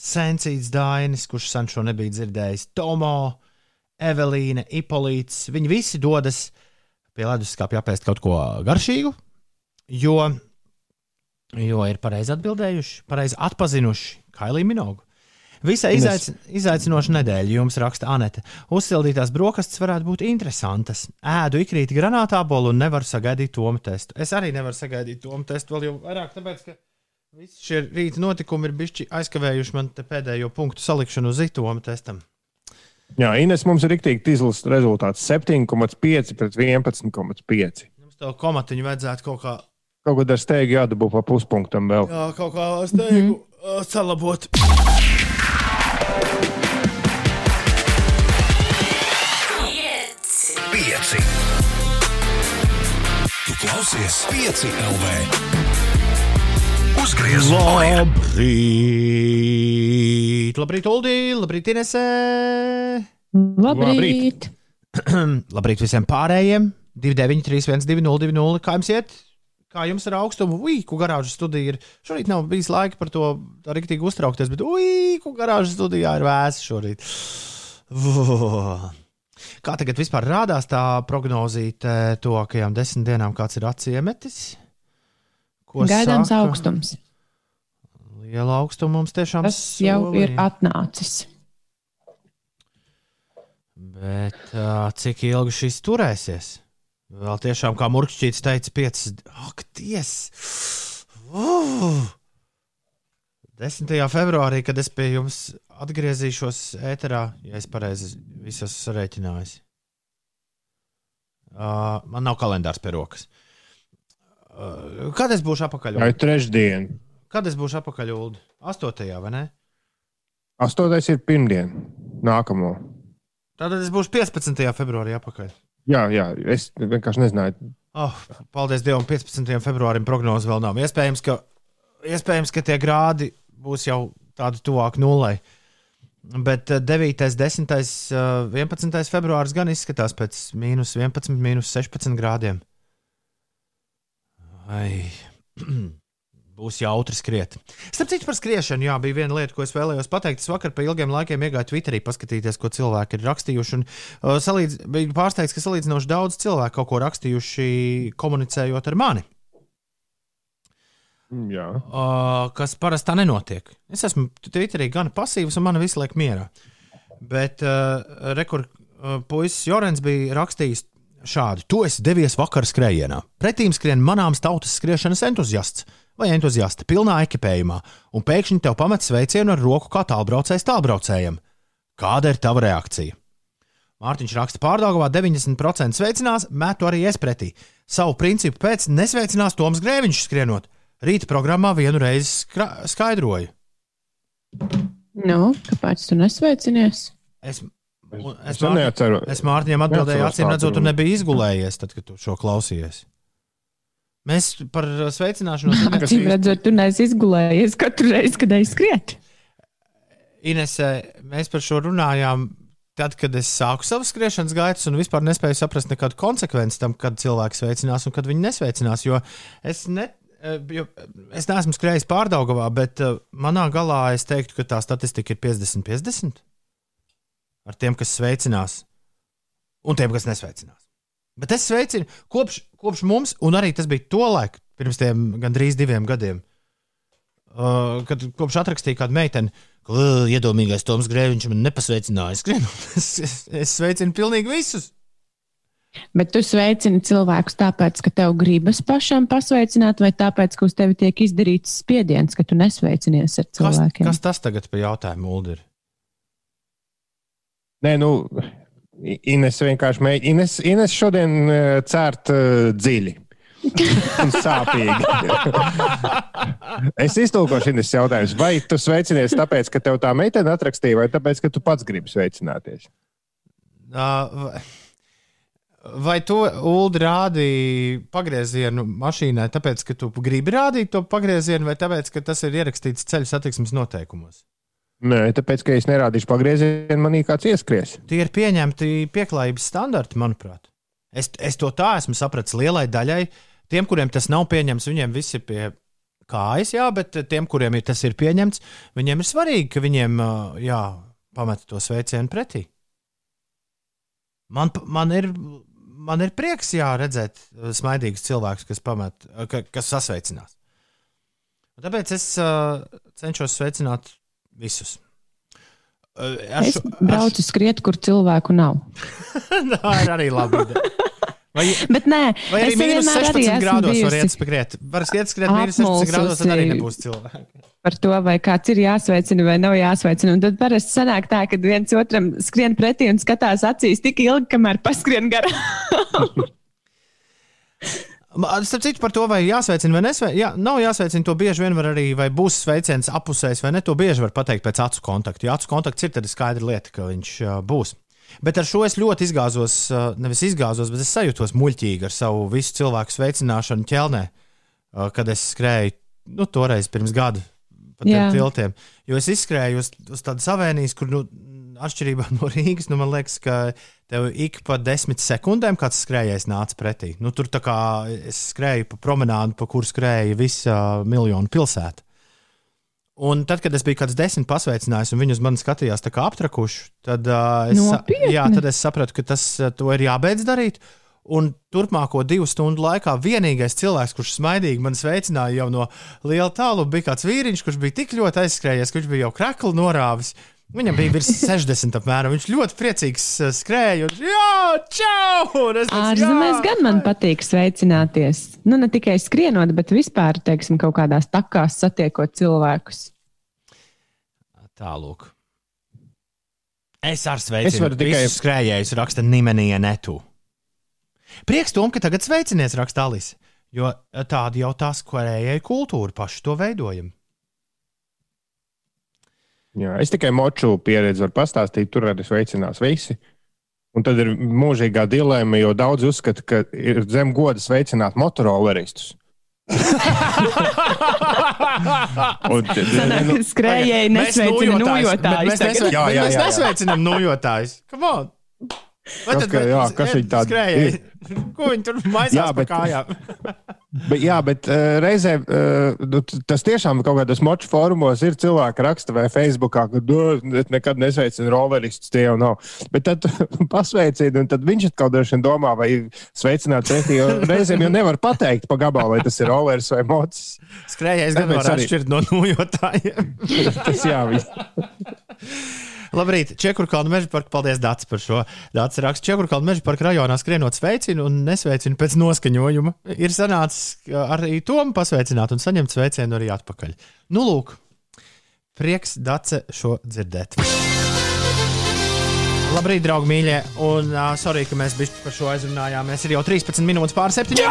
Sensīts Dainis, kurš sen šo nebija dzirdējis, Tomo, Evelīna, Ipolīts. Viņi visi dodas pie leduskapja apēst kaut ko garšīgu, jo, jo ir pareizi atbildējuši, pareizi atpazinuši Kailī Minogu. Visai izaic, izaicinoša nedēļa, jums raksta Anete. Uzsildītās brokastis varētu būt interesantas. Ēdu ikrīt granātābolu un nevaru sagaidīt tomu testu. Es arī nevaru sagaidīt tomu testu, vēl jau vairāk, tāpēc, ka visi šie rīta notikumi ir bijuši aizkavējuši man pēdējo punktu salikšanu uz itoma testam. Jā, Ines mums ir rīktīgi izlases rezultāts 7,5 pret 11,5. Jums to komatiņu vajadzētu kaut kā. Kaut kādā steigā jādabū pa puspunktam vēl. Jā, kaut kā steigu mm -hmm. salabot. Pieci. Tu klausies pieci LV. Uzgriez labrīt! Labrīt, Uldī! Labrīt, Inesē! Labrīt! labrīt visiem pārējiem! 293, 1202, kā jums iet? Kā jums ir augstuma? Ui, ko garāžas studija ir. Šorīt nav bijis laika par to tā rīktīgi uztraukties, bet ui, ko garāžas studijā ir vēsa šorīt. Kā tagad vispār rādās tā prognozīt tuvākajām desmit dienām, kāds ir aciemetis? Gaidāms saka? augstums. Liela augstuma mums tiešām tas jau solī. ir atnācis. Bet uh, cik ilgi šis turēsies? Vēl tiešām, kā Murkšķīts teica, piecas. Ak, ties! Uh! 10. februārī, kad es pie jums atgriezīšos ēterā, ja es pareizi visus sarēķināju. Uh, man nav kalendārs pie rokas. Uh, kad es būšu apakaļ? Jā, trešdien. Kad es būšu apakaļ Ulu? 8. vai ne? 8. ir pirmdiena, nākamo. Tātad es būšu 15. februārī apakaļ. Jā, jā, es vienkārši nezināju. Oh, paldies Dievam, 15. februārim prognoze vēl nav. Iespējams, ka, iespējams, ka tie grādi būs jau tādi tuvāk nulai. Bet 9, 10, 11 februāris gan izskatās pēc mīnus 11, mīnus 16 grādiem. Ai. Būs jautri skriet. Starp citu, par skriešanu, jā, bija viena lieta, ko es vēlējos pateikt. Es vakar pēc ilgiem laikiem iegāju Twitterī, paskatīties, ko cilvēki ir rakstījuši. Un, uh, salīdz, biju pārsteigts, ka salīdzinoši daudz cilvēku kaut ko rakstījuši, komunicējot ar mani. Mm, jā. Uh, kas parasti tā nenotiek. Es esmu Twitterī gan pasīvs, un man visu laiku mierā. Bet uh, rekur uh, puisis Jorens bija rakstījis šādi: Tu esi devies vakar skrējienā. Pretīm skrien manāms tautas skriešanas entuziasts vai entuziasta pilnā ekipējumā, un pēkšņi tev pamet sveicienu ar roku kā tālbraucējs tālbraucējam. Kāda ir tava reakcija? Mārtiņš raksta, pārdagavā 90% sveicinās, metu arī es pretī. Savu principu pēc nesveicinās Toms Grēviņš skrienot. Rīta programmā vienu reizi skaidroju. Nu, kāpēc tu nesveicinies? Es, es, es, Mārtiņ, es Mārtiņam atbildēju, acīm redzot, tu nebija izgulējies, tad, kad tu šo klausījies. Mēs par sveicināšanos. Acīm redzot, tu neesi izgulējies katru reizi, kad aizskriet. Inesē, mēs par šo runājām tad, kad es sāku savas skriešanas gaitas, un vispār nespēju saprast nekādu konsekvenci tam, kad cilvēks sveicinās un kad viņi nesveicinās. Jo es, ne, eh, jo es neesmu skrējis pārdaugavā, bet eh, manā galā es teiktu, ka tā statistika ir 50-50 ar tiem, kas sveicinās, un tiem, kas nesveicinās. Bet es sveicinu kopš, kopš mums, un arī tas bija tolaik, pirms tiem gandrīz diviem gadiem, uh, kad kopš atrakstīja kādu meiteni, ka iedomīgais Toms Grēviņš man nepasveicināja. Es, es, es, sveicinu pilnīgi visus. Bet tu sveicini cilvēkus tāpēc, ka tev gribas pašam pasveicināt, vai tāpēc, ka uz tevi tiek izdarīts spiediens, ka tu nesveicinies ar cilvēkiem? Kas, kas tas tagad par jautājumu, Uldir? Nē, nu, Ines vienkārši mēģina. Ines, Ines šodien uh, cērt uh, dziļi. un sāpīgi. es iztulkošu šīs jautājumus. Vai tu sveicinies tāpēc, ka tev tā meitene atrakstīja, vai tāpēc, ka tu pats gribi sveicināties? Uh, vai tu, Ulu, rādīji pagriezienu mašīnai, tāpēc, ka tu gribi rādīt to pagriezienu, vai tāpēc, ka tas ir ierakstīts ceļu satiksmes noteikumos? Nē, tāpēc, ka es nerādīšu pagriezienu, manī kāds ieskries. Tie ir pieņemti pieklājības standarti, manuprāt. Es, es to tā esmu sapratis lielai daļai. Tiem, kuriem tas nav pieņemts, viņiem viss ir pie kājas, jā, bet tiem, kuriem ir, tas ir pieņemts, viņiem ir svarīgi, ka viņiem jā, pamet to sveicienu pretī. Man, man, ir, man ir prieks jā, redzēt smaidīgus cilvēkus, kas, pamet, ka, kas sasveicinās. Tāpēc es uh, cenšos sveicināt Visus. Ar es šo, braucu ar... skriet, kur cilvēku nav. Tā ir arī labi. Vai, Bet nē, vai arī mīnus 16 grādos var iet skriet. Var skriet, skriet mīnus 16 grādos, tad arī nebūs cilvēki. Par to, vai kāds ir jāsveicina vai nav jāsveicina. Un tad parasti sanāk tā, ka viens otram skrien pretī un skatās acīs tik ilgi, kamēr paskrien garām. Starp citu, par to, vai jāsveicina vai nesveicina. Jā, nav jāsveicina, to bieži vien var arī, vai būs sveiciens apusējs vai ne. To bieži var pateikt pēc acu kontakta. Ja acu kontakts ir, tad ir skaidra lieta, ka viņš būs. Bet ar šo es ļoti izgāzos, nevis izgāzos, bet es sajūtos muļķīgi ar savu visu cilvēku sveicināšanu ķelnē, kad es skrēju, nu, toreiz pirms gada pa tiem tiltiem. Jo es izskrēju uz, uz tādas avēnijas, kur, nu, atšķirībā no Rīgas, nu, man liekas, ka tev ik pa desmit sekundēm kāds skrējējs nāca pretī. Nu, tur tā kā es skrēju pa promenādu, pa kuru skrēja visa miljonu pilsēta. Un tad, kad es biju kāds desmit pasveicinājis, un viņi uz mani skatījās tā kā aptrakuši, tad, uh, es, jā, tad es sapratu, ka tas to ir jābeidz darīt. Un turpmāko divu stundu laikā vienīgais cilvēks, kurš smaidīgi man sveicināja jau no liela tāluma, bija kāds vīriņš, kurš bija tik ļoti aizskrējies, ka viņš bija jau kreklu norāvis. Uh, Viņam bija virs 60 apmēram. Viņš ļoti priecīgs uh, skrēja. Un, jā, čau! Ārzemēs gan man patīk sveicināties. Nu, ne tikai skrienot, bet vispār, teiksim, kaut kādās takās satiekot cilvēkus. Tālāk. Es ar sveicienu tikai skrējēju, raksta Nimenija Netu. Prieks tom, ka tagad sveicinies, raksta Alis. Jo tāda jau tā skrējēja kultūra, paši to veidojam. Jā, es tikai moču pieredzi varu pastāstīt, tur arī sveicinās visi. Un tad ir mūžīgā dilēma, jo daudz uzskata, ka ir zem goda sveicināt motoroleristus. nu, Skrējēji nesveicina nojotājus. Mēs nesveicinām nojotājus. Vai tad, ka, jā, kas viņi tādi ir? Ko viņi tur maisās jā, bet, kājām? bet, jā, bet uh, reizē uh, tas tiešām kaut kādos moču fórumos ir cilvēki raksta vai Facebookā, ka nekad nesveicina roleristus, tie jau nav. Bet tad pasveicina, un tad viņš atkal droši vien domā, vai sveicināt pretī, reizēm jau nevar pateikt pa gabalu, vai tas ir roleris vai mocis. Skrējējis gan var atšķirt no nojotājiem. tas jā, viss. Labrīt, Čekurkalnu meža parka. Paldies, Dārts, par šo. Dārts raksta, Čekurkalnu meža parka rajonā skrienot sveicinu un nesveicinu pēc noskaņojuma. Ir sanācis arī Tomu pasveicināt un saņemt sveicienu arī atpakaļ. Nu, lūk, prieks Dārce šo dzirdēt. Labrīt, draugi, mīļie. Un uh, sorry, ka mēs par šo aizrunājāmies. Ir jau 13 minūtes pār 7. Jā!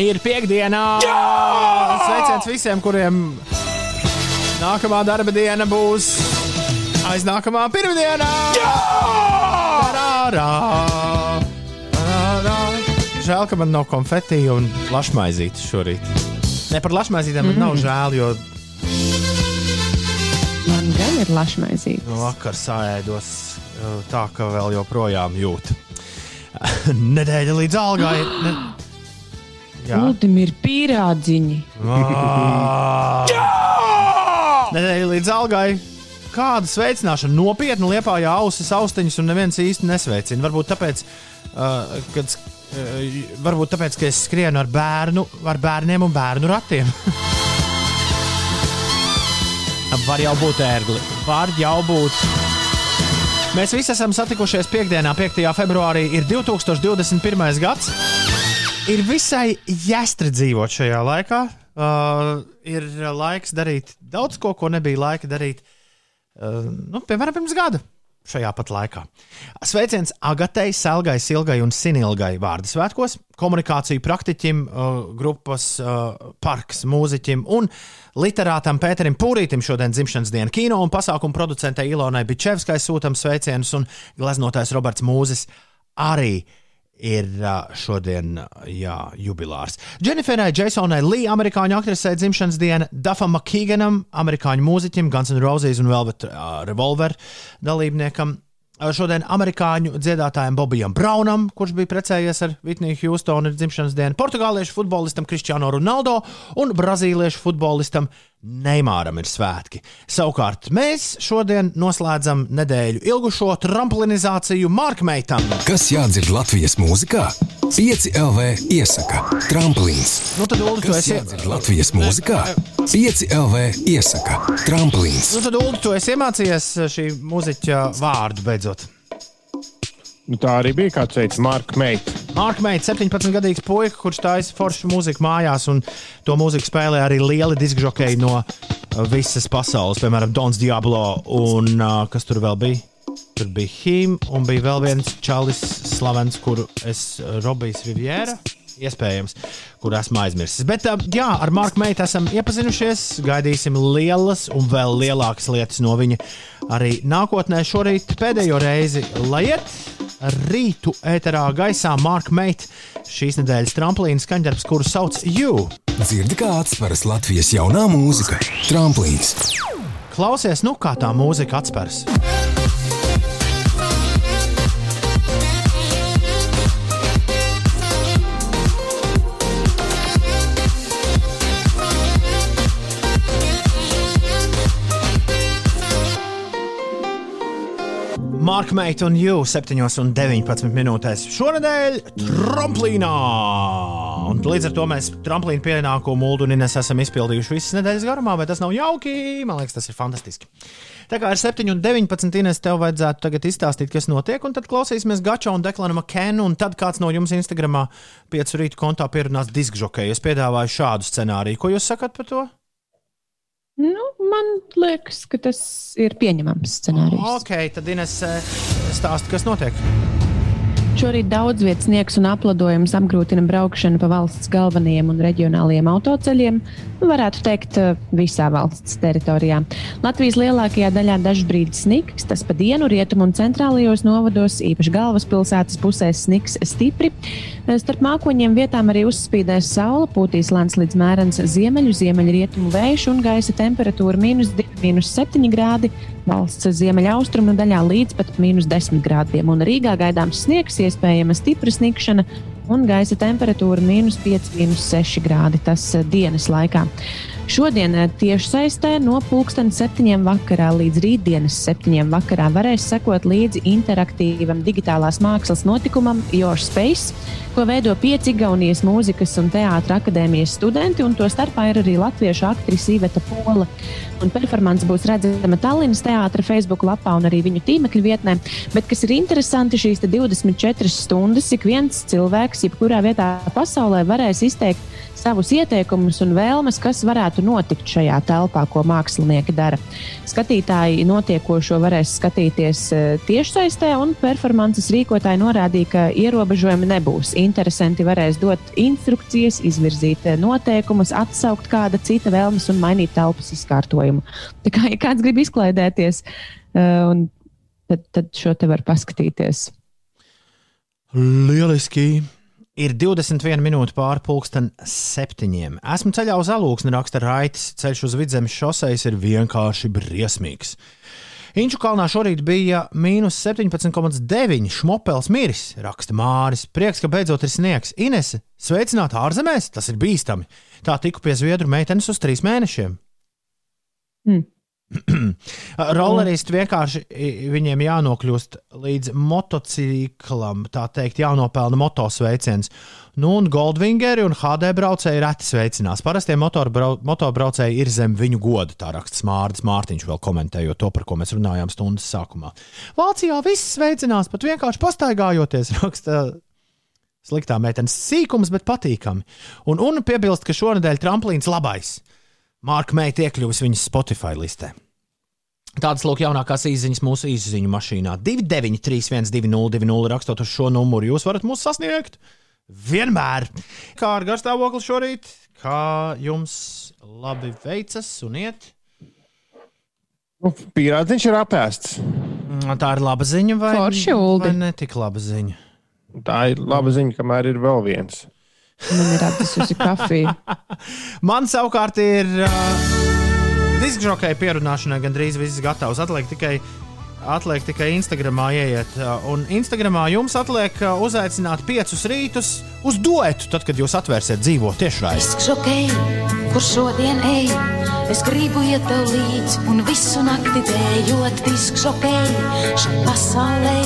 Ir piekdiena! Jā! Sveiciens visiem, kuriem nākamā darba diena būs aiz nākamā pirmdienā! Jā! Tarārā! Tarārā! žēl, ka man nav konfeti un lašmaizītes šorīt. Ne par lašmaizītēm man mm. nav žēl, jo. Man gan ir lašmaizīte. No vakar sāēdos tā, ka vēl joprojām jūt. Nedēļa līdz algai. Ne... Lūdim ir pīrādziņi. Nedēļa līdz algai. Kāda sveicināšana nopietni liepā jau ausis, austiņas un neviens īsti nesveicina. Varbūt tāpēc, uh, kad, uh, varbūt tāpēc, ka es skrienu ar bērnu, ar bērniem un bērnu ratiem. Var jau būt ērgli, var jau būt. Mēs visi esam satikušies piekdienā, 5. februārī. Ir 2021. gads. Ir visai jāstri dzīvot šajā laikā. Uh, ir laiks darīt daudz ko, ko nebija laika darīt nu, piemēram, pirms gada. Šajā pat laikā. Sveiciens Agatei, Selgai, Silgai un Sinilgai vārdu svētkos, komunikāciju praktiķim, uh, grupas uh, parks, mūziķim un literātam Pēterim Pūrītim šodien dzimšanas dienu kino un pasākumu producentei Ilonai Bičevskai sūtam sveicienus un gleznotājs Roberts Mūzis arī uh, ir šodien jā, jubilārs. Dženiferai Jasonai Lee, amerikāņu aktrisei dzimšanas diena, Dafam Makīganam, amerikāņu mūziķim, Guns N' Roses un Velvet uh, Revolver dalībniekam. Šodien amerikāņu dziedātājam Bobijam Braunam, kurš bija precējies ar Vitniju Hjūstonu, ir dzimšanas diena, portugāliešu futbolistam Cristiano Ronaldo un brazīliešu futbolistam Neimāram ir svētki. Savukārt mēs šodien noslēdzam nedēļu ilgušo trampolinizāciju Markmeitam. Kas jādzird Latvijas mūzikā? 5 LV iesaka tramplīns. Nu tad, Ulu, tu esi Latvijas mūzikā. 5 LV iesaka tramplīns. Nu tad, Ulu, tu esi iemācījies šī muziķa vārdu beidzot. Nu, tā arī bija kāds veids, Marka Meita. Marka Meita, 17-gadīgs puika, kurš taisa foršu mūziku mājās, un to mūziku spēlē arī lieli diskžokeji no uh, visas pasaules, piemēram, Dons Diablo un uh, kas tur vēl bija. Tur bija Him, un bija vēl viens čalis, slavens, kuru es uh, Robijs Riviera. Iespējams, kur esmu aizmirsis. Bet, uh, jā, ar Marku Meitu esam iepazinušies. Gaidīsim lielas un vēl lielākas lietas no viņa arī nākotnē. Šorīt pēdējo reizi laiet rītu ēterā gaisā Marka Meita šīs nedēļas tramplīna skaņdarbs, kuru sauc You. Dzirdi, kā atspēras Latvijas jaunā mūzika - tramplīns. Klausies, nu kā tā mūzika atspērs. Marka Meita un Jūs 7 un 19 minūtēs. Šonadēļ tramplīnā! Un līdz ar to mēs tramplīnu pienākumu Muldu un Ines esam izpildījuši visas nedēļas garumā, vai tas nav jauki? Man liekas, tas ir fantastiski. Tā kā ar 7 un 19 Ines tev vajadzētu tagad izstāstīt, kas notiek, un tad klausīsimies Gača un Deklana Makenu, un tad kāds no jums Instagramā 5 rītu kontā pierunās diskžokēju. Es piedāvāju šādu scenāriju. Ko jūs sakat par to? Nu, man liekas, ka tas ir pieņemams scenārijs. Ok, tad Ines eh, stāsta, kas notiek. Šorīt daudz vietas sniegs un aplidojums apgrūtina braukšanu pa valsts galvenajiem un reģionālajiem autoceļiem, varētu teikt, eh, visā valsts teritorijā. Latvijas lielākajā daļā dažbrīd sniks, tas pa dienu rietumu un centrālajos novados, īpaši galvaspilsētas pusēs sniks stipri. Eh, starp mākoņiem vietām arī uzspīdēs saule, pūtīs lēns līdz mērens ziemeļu, ziemeļrietumu vējš un gaisa temperatūra mīnus 2, mīnus 7 grādi valsts ziemeļaustrumu daļā līdz pat mīnus 10 grādiem. Un Rīgā gaidāms sniegs, iespējama stipra sniegšana un gaisa temperatūra mīnus 5, mīnus 6 grādi. Tas eh, dienas laikā. Šodien eh, tieši saistē no pulksten septiņiem vakarā līdz rītdienas septiņiem vakarā varēs sekot līdzi interaktīvam digitālās mākslas notikumam Your Space, ko veido pieci Igaunijas mūzikas un teātra akadēmijas studenti, un to starpā ir arī latviešu aktrise Iveta Pola. Un performance būs redzama Tallinas teātra Facebook lapā un arī viņu tīmekļa vietnē. Bet kas ir interesanti, šīs 24 stundas ik viens cilvēks, jebkurā vietā pasaulē, varēs izteikt savus ieteikumus un vēlmes, kas varētu notikt šajā telpā, ko mākslinieki dara. Skatītāji notiekošo varēs skatīties e, tiešsaistē, un performances rīkotāji norādīja, ka ierobežojumi nebūs. Interesanti varēs dot instrukcijas, izvirzīt e, noteikumus, atsaukt kāda cita vēlmes un mainīt telpas izkārtojumu. Tā kā ja kāds grib izklaidēties, e, tad, tad šo te var paskatīties. Lieliski! Ir 21 minūte pāri pulksten septiņiem. Esmu ceļā uz alūksni, raksta Raitis. Ceļš uz vidzemes šoseis ir vienkārši briesmīgs. Inču kalnā šorīt bija mīnus 17,9 šmopels miris, raksta Māris. Prieks, ka beidzot ir sniegs. Inese, sveicināta ārzemēs, tas ir bīstami. Tā tiku pie zviedru meitenes uz trīs mēnešiem. Mm. Rolleristi vienkārši viņiem jānokļūst līdz motociklam, tā teikt, jānopelna motosveiciens. Nu, un Goldvingeri un HD braucēji reti sveicinās. Parastie motobraucēji ir zem viņu goda, tā raksta Mārcis Mārtiņš, vēl komentējot to, par ko mēs runājām stundas sākumā. Vācijā viss sveicinās, pat vienkārši pastaigājoties, raksta sliktā meitenes sīkums, bet patīkami. Un, un piebilst, ka šonadēļ tramplīns labais. Marka Meita iekļuvis viņas Spotify listē. Tādas lūk, jaunākās izziņas mūsu izziņu mašīnā. 293, 202, rakstot uz šo numuru, jūs varat mūs sasniegt vienmēr. Kā ar garstāvokli šorīt? Kā jums labi veicas un iet? Nu, Pīrādziņš ir apēsts. Mm, tā ir laba ziņa, vai, vai ne tik laba ziņa? Tā ir laba ziņa, kamēr ir vēl viens. Man ir atnesusi kafiju. Man savukārt ir uh, diskžokai pierunāšanai gandrīz viss gatavs. Atliek tikai, atliek tikai Instagramā ieiet. Uh, un Instagramā jums atliek uh, uzaicināt piecus rītus uz duetu, tad, kad jūs atvērsiet dzīvo tiešraidi. Diskžokai, kur šodien ej? Es gribu iet tev līdzi un visu nakti dējot diskžokai šai pasaulē.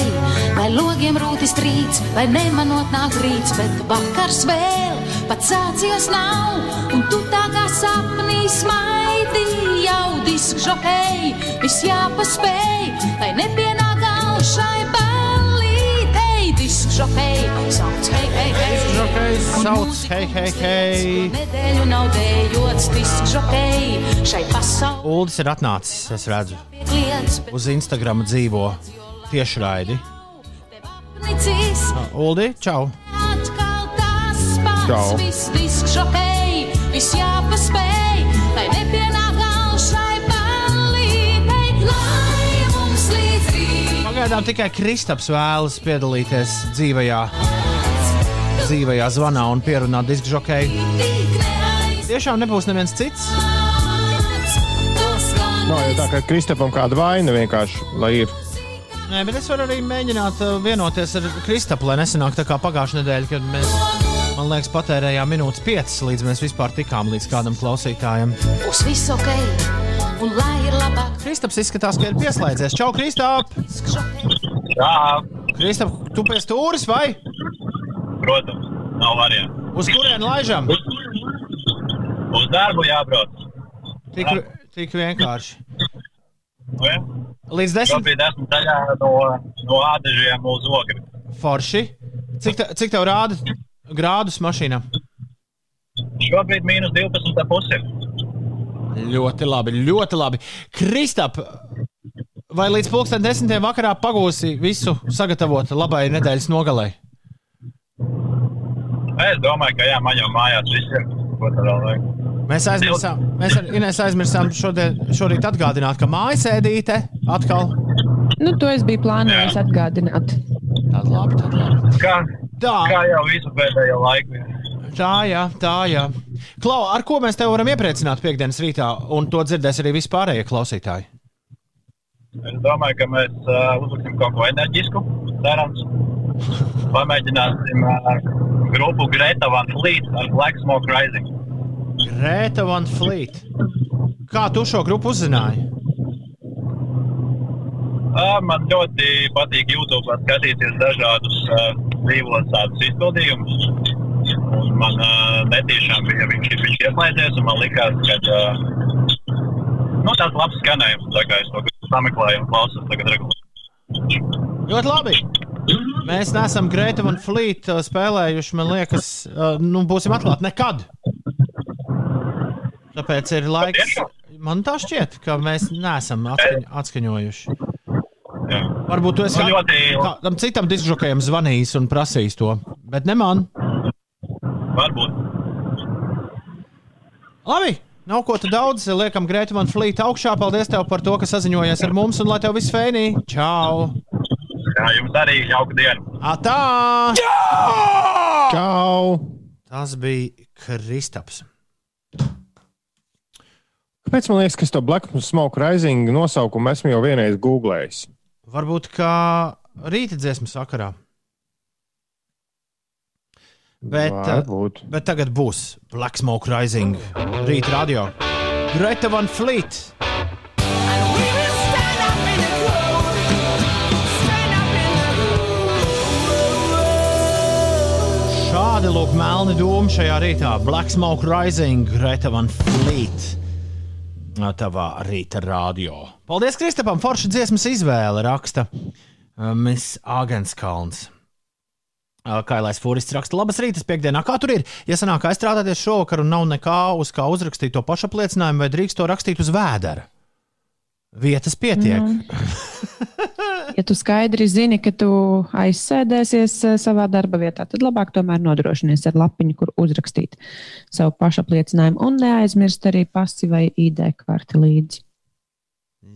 Lai logiem rūtis trīc, lai nemanot nāk rīts, bet vakars vēl pat sācies nav. Un tu tā kā sapnī smaidi jau diskžokai, viss jāpaspēj, lai nepienāk galšai žokei, sauc hei, hei, hei. Žokei, sauc hei, hei, hei. Nedēļu nav dējots, disks žokei, šai pasaulē. Uldis ir atnācis, es redzu, uz Instagram dzīvo tiešraidi. Uldi, čau! Čau! Viss disks žokei, viss jāpaspēj, Pagaidām tikai Kristaps vēlas piedalīties dzīvajā, dzīvajā zvanā un pierunāt disku žokeju. Tiešām nebūs neviens cits. Nav jau tā, ka Kristapam kāda vaina vienkārši, lai ir. Nē, bet es varu arī mēģināt uh, vienoties ar Kristapu, lai nesanāk tā kā pagājušā nedēļa, kad mēs, man liekas, patērējām minūtes piecas, līdz mēs vispār tikām līdz kādam klausītājam. Būs viss ok, un lai ir labāk. Kristaps izskatās, ka ir pieslēdzies. Čau, Kristap! Jā, Kristap, tu pie stūris vai? protams, nav variantu. Uz kurien laižam? Uz darbu jābrauc. Tik, tik vienkārši. Ja? Līdz desmit Šobrīd esmu ceļā no, no ādažiem uz ogri. forši. Cik, te, cik tev rāda grādus mašīnā? Šobrīd mīnus 12,5 ir. Ļoti labi, ļoti labi. Kristap, vai līdz pulksten desmitiem vakarā pagūsi visu sagatavot labai nedēļas nogalē? Es domāju, ka jā, man jau mājās viss ir. Tad? Mēs aizmirsām, mēs ar Inês aizmirsām šodien, šorīt atgādināt, ka mājas ēdīte atkal. Nu, to es biju plānojis atgādināt. Tāda labi, tāda labi. Kā, Tā, kā jau visu pēdējo laiku. tā, jā, tā, jā. Klau, ar ko mēs te varam iepriecināt piekdienas rītā, un to dzirdēs arī vispārējie klausītāji? Es domāju, ka mēs uh, uzliksim kaut ko enerģisku, cerams. Pamēģināsim uh, grupu Greta Van Fleet ar Black Smoke Rising. Grēta Van Fleet. Kā tu šo grupu uzzināji? Uh, man ļoti patīk YouTube skatīties dažādus uh, dzīvos tādus izpildījumus. Un Man uh, netīšām bija viņš, viņš ieslēdzies, un man likās, ka uh, nu, tāds labs skanējums. Tā kā es to sameklēju un klausos tagad regulāri. Ļoti labi. Mēs neesam Grēta Van Fleet uh, spēlējuši, man liekas, uh, nu, būsim atklāti nekad. Tāpēc ir laiks. Man tā šķiet, ka mēs neesam atskaņ, atskaņojuši. Jā. Varbūt tu esi ļoti- kādam citam diskžokajam zvanījis un prasījis to, bet ne man. Varbūt. Labi, nav ko te daudz. Liekam, Grēta Van Fleet augšā. Paldies tev par to, ka saziņojies ar mums un lai tev viss fēnī. Čau! Jā, jums arī jauka diena. Atā! Jā! Čau! Tas bija Kristaps. Kāpēc man liekas, ka to Black Smoke Rising nosaukumu esmu jau vienreiz googlējis? Varbūt kā rīta dziesmas sakarā. Bet, Varbūt. bet tagad būs Black Smoke Rising, rīta radio. Greta Van Fleet. Šādi lūk, melni dūmi šajā rītā. Black Smoke Rising, Greta Van Fleet. Tavā rīta radio. Paldies, Kristapam, forša dziesmas izvēle raksta Miss Agenskalns. Kailais Fūrists raksta, labas rītas piekdienā. Kā tur ir? Ja sanāk aizstrādāties šovakar un nav nekā uz kā uzrakstīt to pašapliecinājumu, vai drīkst to rakstīt uz vēdera? Vietas pietiek. Mm. ja tu skaidri zini, ka tu aizsēdēsies savā darba vietā, tad labāk tomēr nodrošinies ar lapiņu, kur uzrakstīt savu pašapliecinājumu un neaizmirst arī pasi vai ID karti līdzi.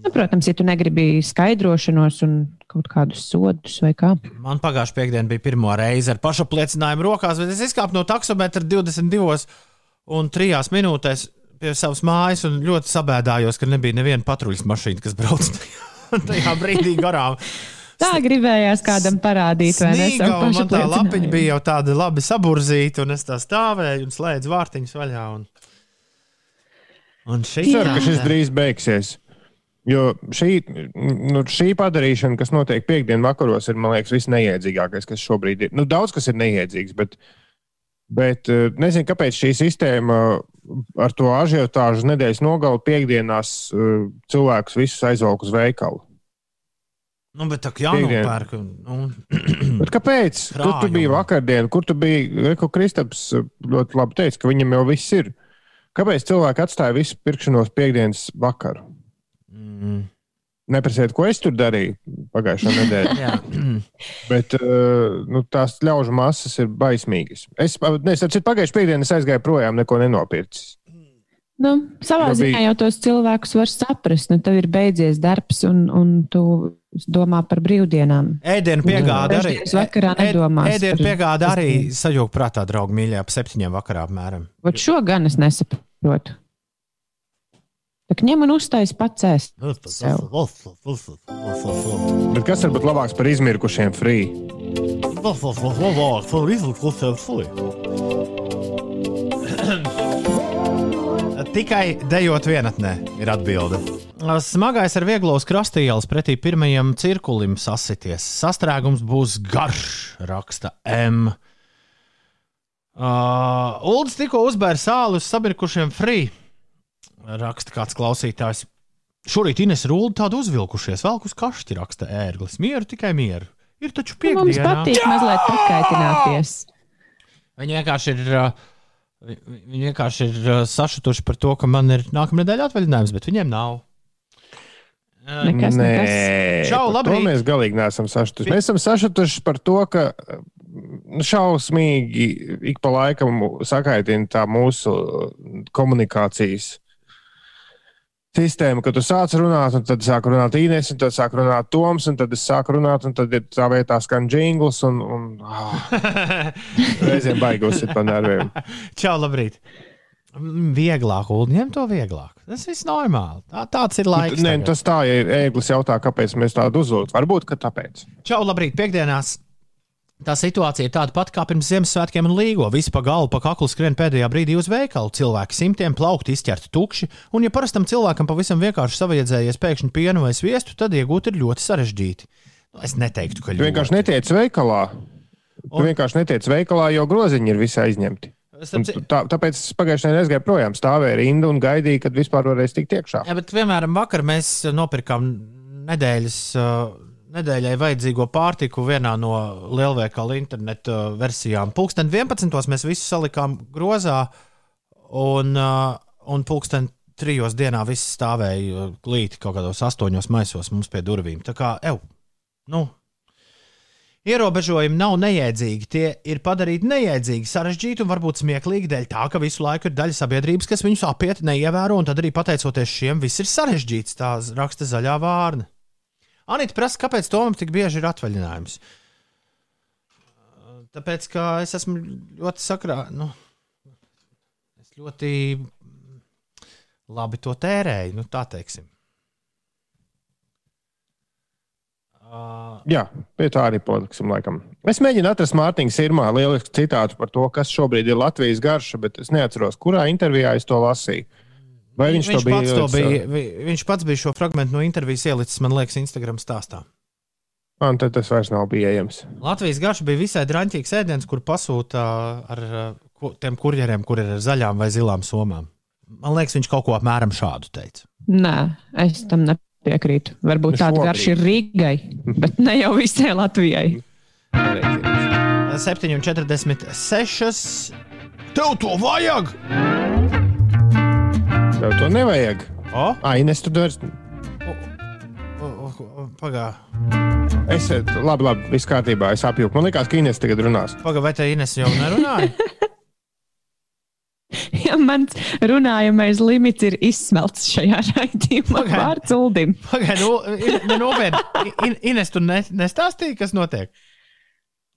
Nu, protams, ja tu negribi skaidrošanos un kaut kādus sodus vai kā. Man pagājušā piekdiena bija pirmā reize ar pašapliecinājumu rokās, bet es izkāpu no taksometra 22 un 3 minūtēs pie savas mājas un ļoti sabēdājos, ka nebija neviena patruļas mašīna, kas brauc tajā brīdī garām. Tā gribējās kādam parādīt, vai ne? Man tā lapiņa bija jau tāda labi saburzīta, un es tā stāvēju un slēdzu vārtiņus vaļā. Un, un šī Es ceru, ka šis drīz beigsies. Jo šī, nu, šī padarīšana, kas notiek piekdienas vakaros, ir, liekas, visneiedzīgākais, kas šobrīd ir. Nu, daudz kas ir neiedzīgs, bet, bet eh, nezinu, kāpēc šī sistēma ar to ažiotāžu nedēļas nogalu piekdienās eh, cilvēkus visus aizvelk uz veikalu. Nu, bet tā kā jānopērk. Nu. Bet kāpēc? Krājumi. Kur tu biji vakardien? Kur tu biji? Reko Kristaps ļoti labi teica, ka viņam jau viss ir. Kāpēc cilvēki atstāja visu pirkšanos piekdienas vakaru? Mm. Neprasiet, ko es tur darīju pagājušā nedēļā. Bet uh, nu, tās ļaužu masas ir baismīgas. Es, ne, es pagājušā piekdienā es aizgāju projām, neko nenopircis. Nu, savā no, ziņā bija... jau tos cilvēkus var saprast. Nu, tev ir beidzies darbs, un, un tu domā par brīvdienām. Ēdienu piegāda arī. Vakarā nedomā. Ēdienu piegāda arī sajūta prātā, draugi mīļā, ap septiņiem vakarā apmēram. Ot šo gan es nesaprotu. Tā ņem un uztais pats ēst. Bet kas ir labāks par izmirkušiem free? Tikai dejot vienatnē ir atbilde. Smagais ar vieglos krastījāls pretī pirmajam cirkulim sasities. Sastrēgums būs garš, raksta M. Uh, Uldis tikko uzbēra sāli uz sabirkušiem free raksta kāds klausītājs. Šorīt Ines Rūda tādu uzvilkušies, vēl uz kašķi raksta ērglis. Mieru, tikai mieru. Ir taču piekdiena. Mums patīk mazliet pakaitināties. Viņi vienkārši ir, viņi vienkārši ir sašutuši par to, ka man ir nākamā nedēļa atvaļinājums, bet viņiem nav. Nekas, Nē, nekas. Čau, labrīt. Mēs galīgi neesam sašutuši. Mēs esam sašutuši par to, ka nu, šausmīgi ik pa laikam sakaitina tā mūsu komunikācijas sistēma, ka tu sāc runāt, un tad sāk runāt Inês, un tad sāk runāt Toms, un tad es sāku runāt, un tad ir tā vietā skan jingls, un, un oh, reizēm baigos ir pa nerviem. Čau, labrīt! Vieglāk, ņem to vieglāk. Tas viss normāli. Tā, tāds ir laiks. Nē, tagad. tas tā, ja ēglis jautā, kāpēc mēs tādu uzlūdzu. Varbūt, ka tāpēc. Čau, labrīt! Piektdienās Tā situācija ir tāda pati kā pirms Ziemassvētkiem un līgo. Visi pa galvu, pa kaklu skrien pēdējā brīdī uz veikalu. Cilvēki simtiem plaukti izķerti tukši, un, ja parastam cilvēkam pavisam vienkārši savaiedzējies pēkšņi pienu vai sviestu, tad iegūt ir ļoti sarežģīti. Nu, es neteiktu, ka ļoti. Tu vienkārši netiec veikalā. Tu un... vienkārši netiec veikalā, jo groziņi ir visai aizņemti. Un tā, tāpēc es pagājušajā nedēļā aizgāju projām, stāvēju rindu un gaidīju, kad vispār varēs tikt iekšā. Jā, bet, piemēram, vakar mēs nopirkām nedēļas. Uh, nedēļai vajadzīgo pārtiku vienā no lielveikala internetu versijām. Pūksteni 11. mēs visu salikām grozā, un, un pūksteni trijos dienā viss stāvēja glīti kaut kādos astoņos maisos mums pie durvīm. Tā kā, ev, nu, Ierobežojumi nav neiedzīgi, tie ir padarīti neiedzīgi, sarežģīti un varbūt smieklīgi dēļ tā, ka visu laiku ir daļa sabiedrības, kas viņus apiet, neievēro, un tad arī pateicoties šiem, viss ir sarežģīts. Tā raksta zaļā vārna. Anita prasa, kāpēc Tomam tik bieži ir atvaļinājums. Tāpēc, ka es esmu ļoti sakrā. Nu, es ļoti labi to tērēju, nu, tā teiksim. Uh, Jā, pie tā arī paliksim. Laikam. Es mēģinu atrast Mārtiņa Sirmā lielisku citātu par to, kas šobrīd ir Latvijas garša, bet es neatceros, kurā intervijā es to lasīju. Vai viņš, viņš, to bija, pats to bija, vi, viņš pats bija šo fragment no intervijas ielicis, man liekas, Instagram stāstā. Man tad tas vairs nav pieejams. Latvijas garša bija visai draņķīgs ēdiens, kur pasūta ar tiem kurjeriem, kur ir ar zaļām vai zilām somām. Man liekas, viņš kaut ko apmēram šādu teica. Nē, es tam nepiekrītu. Varbūt nu, tāda garša ir Rīgai, bet ne jau visai Latvijai. 7,46. Tev to vajag! Tev to nevajag. O? Ai, Ines, tu vairs. Pagaidā. Es labi, labi, viss kārtībā. Es apjūku. Man liekas, ka Ines tagad runās. Pagaidā, vai te Ines jau nerunāja? ja mans runājamais limits ir izsmelts šajā raidījumā, vārds Uldim. Pagaidā, nu, nopietni. Ines, tu nestāstīji, kas notiek?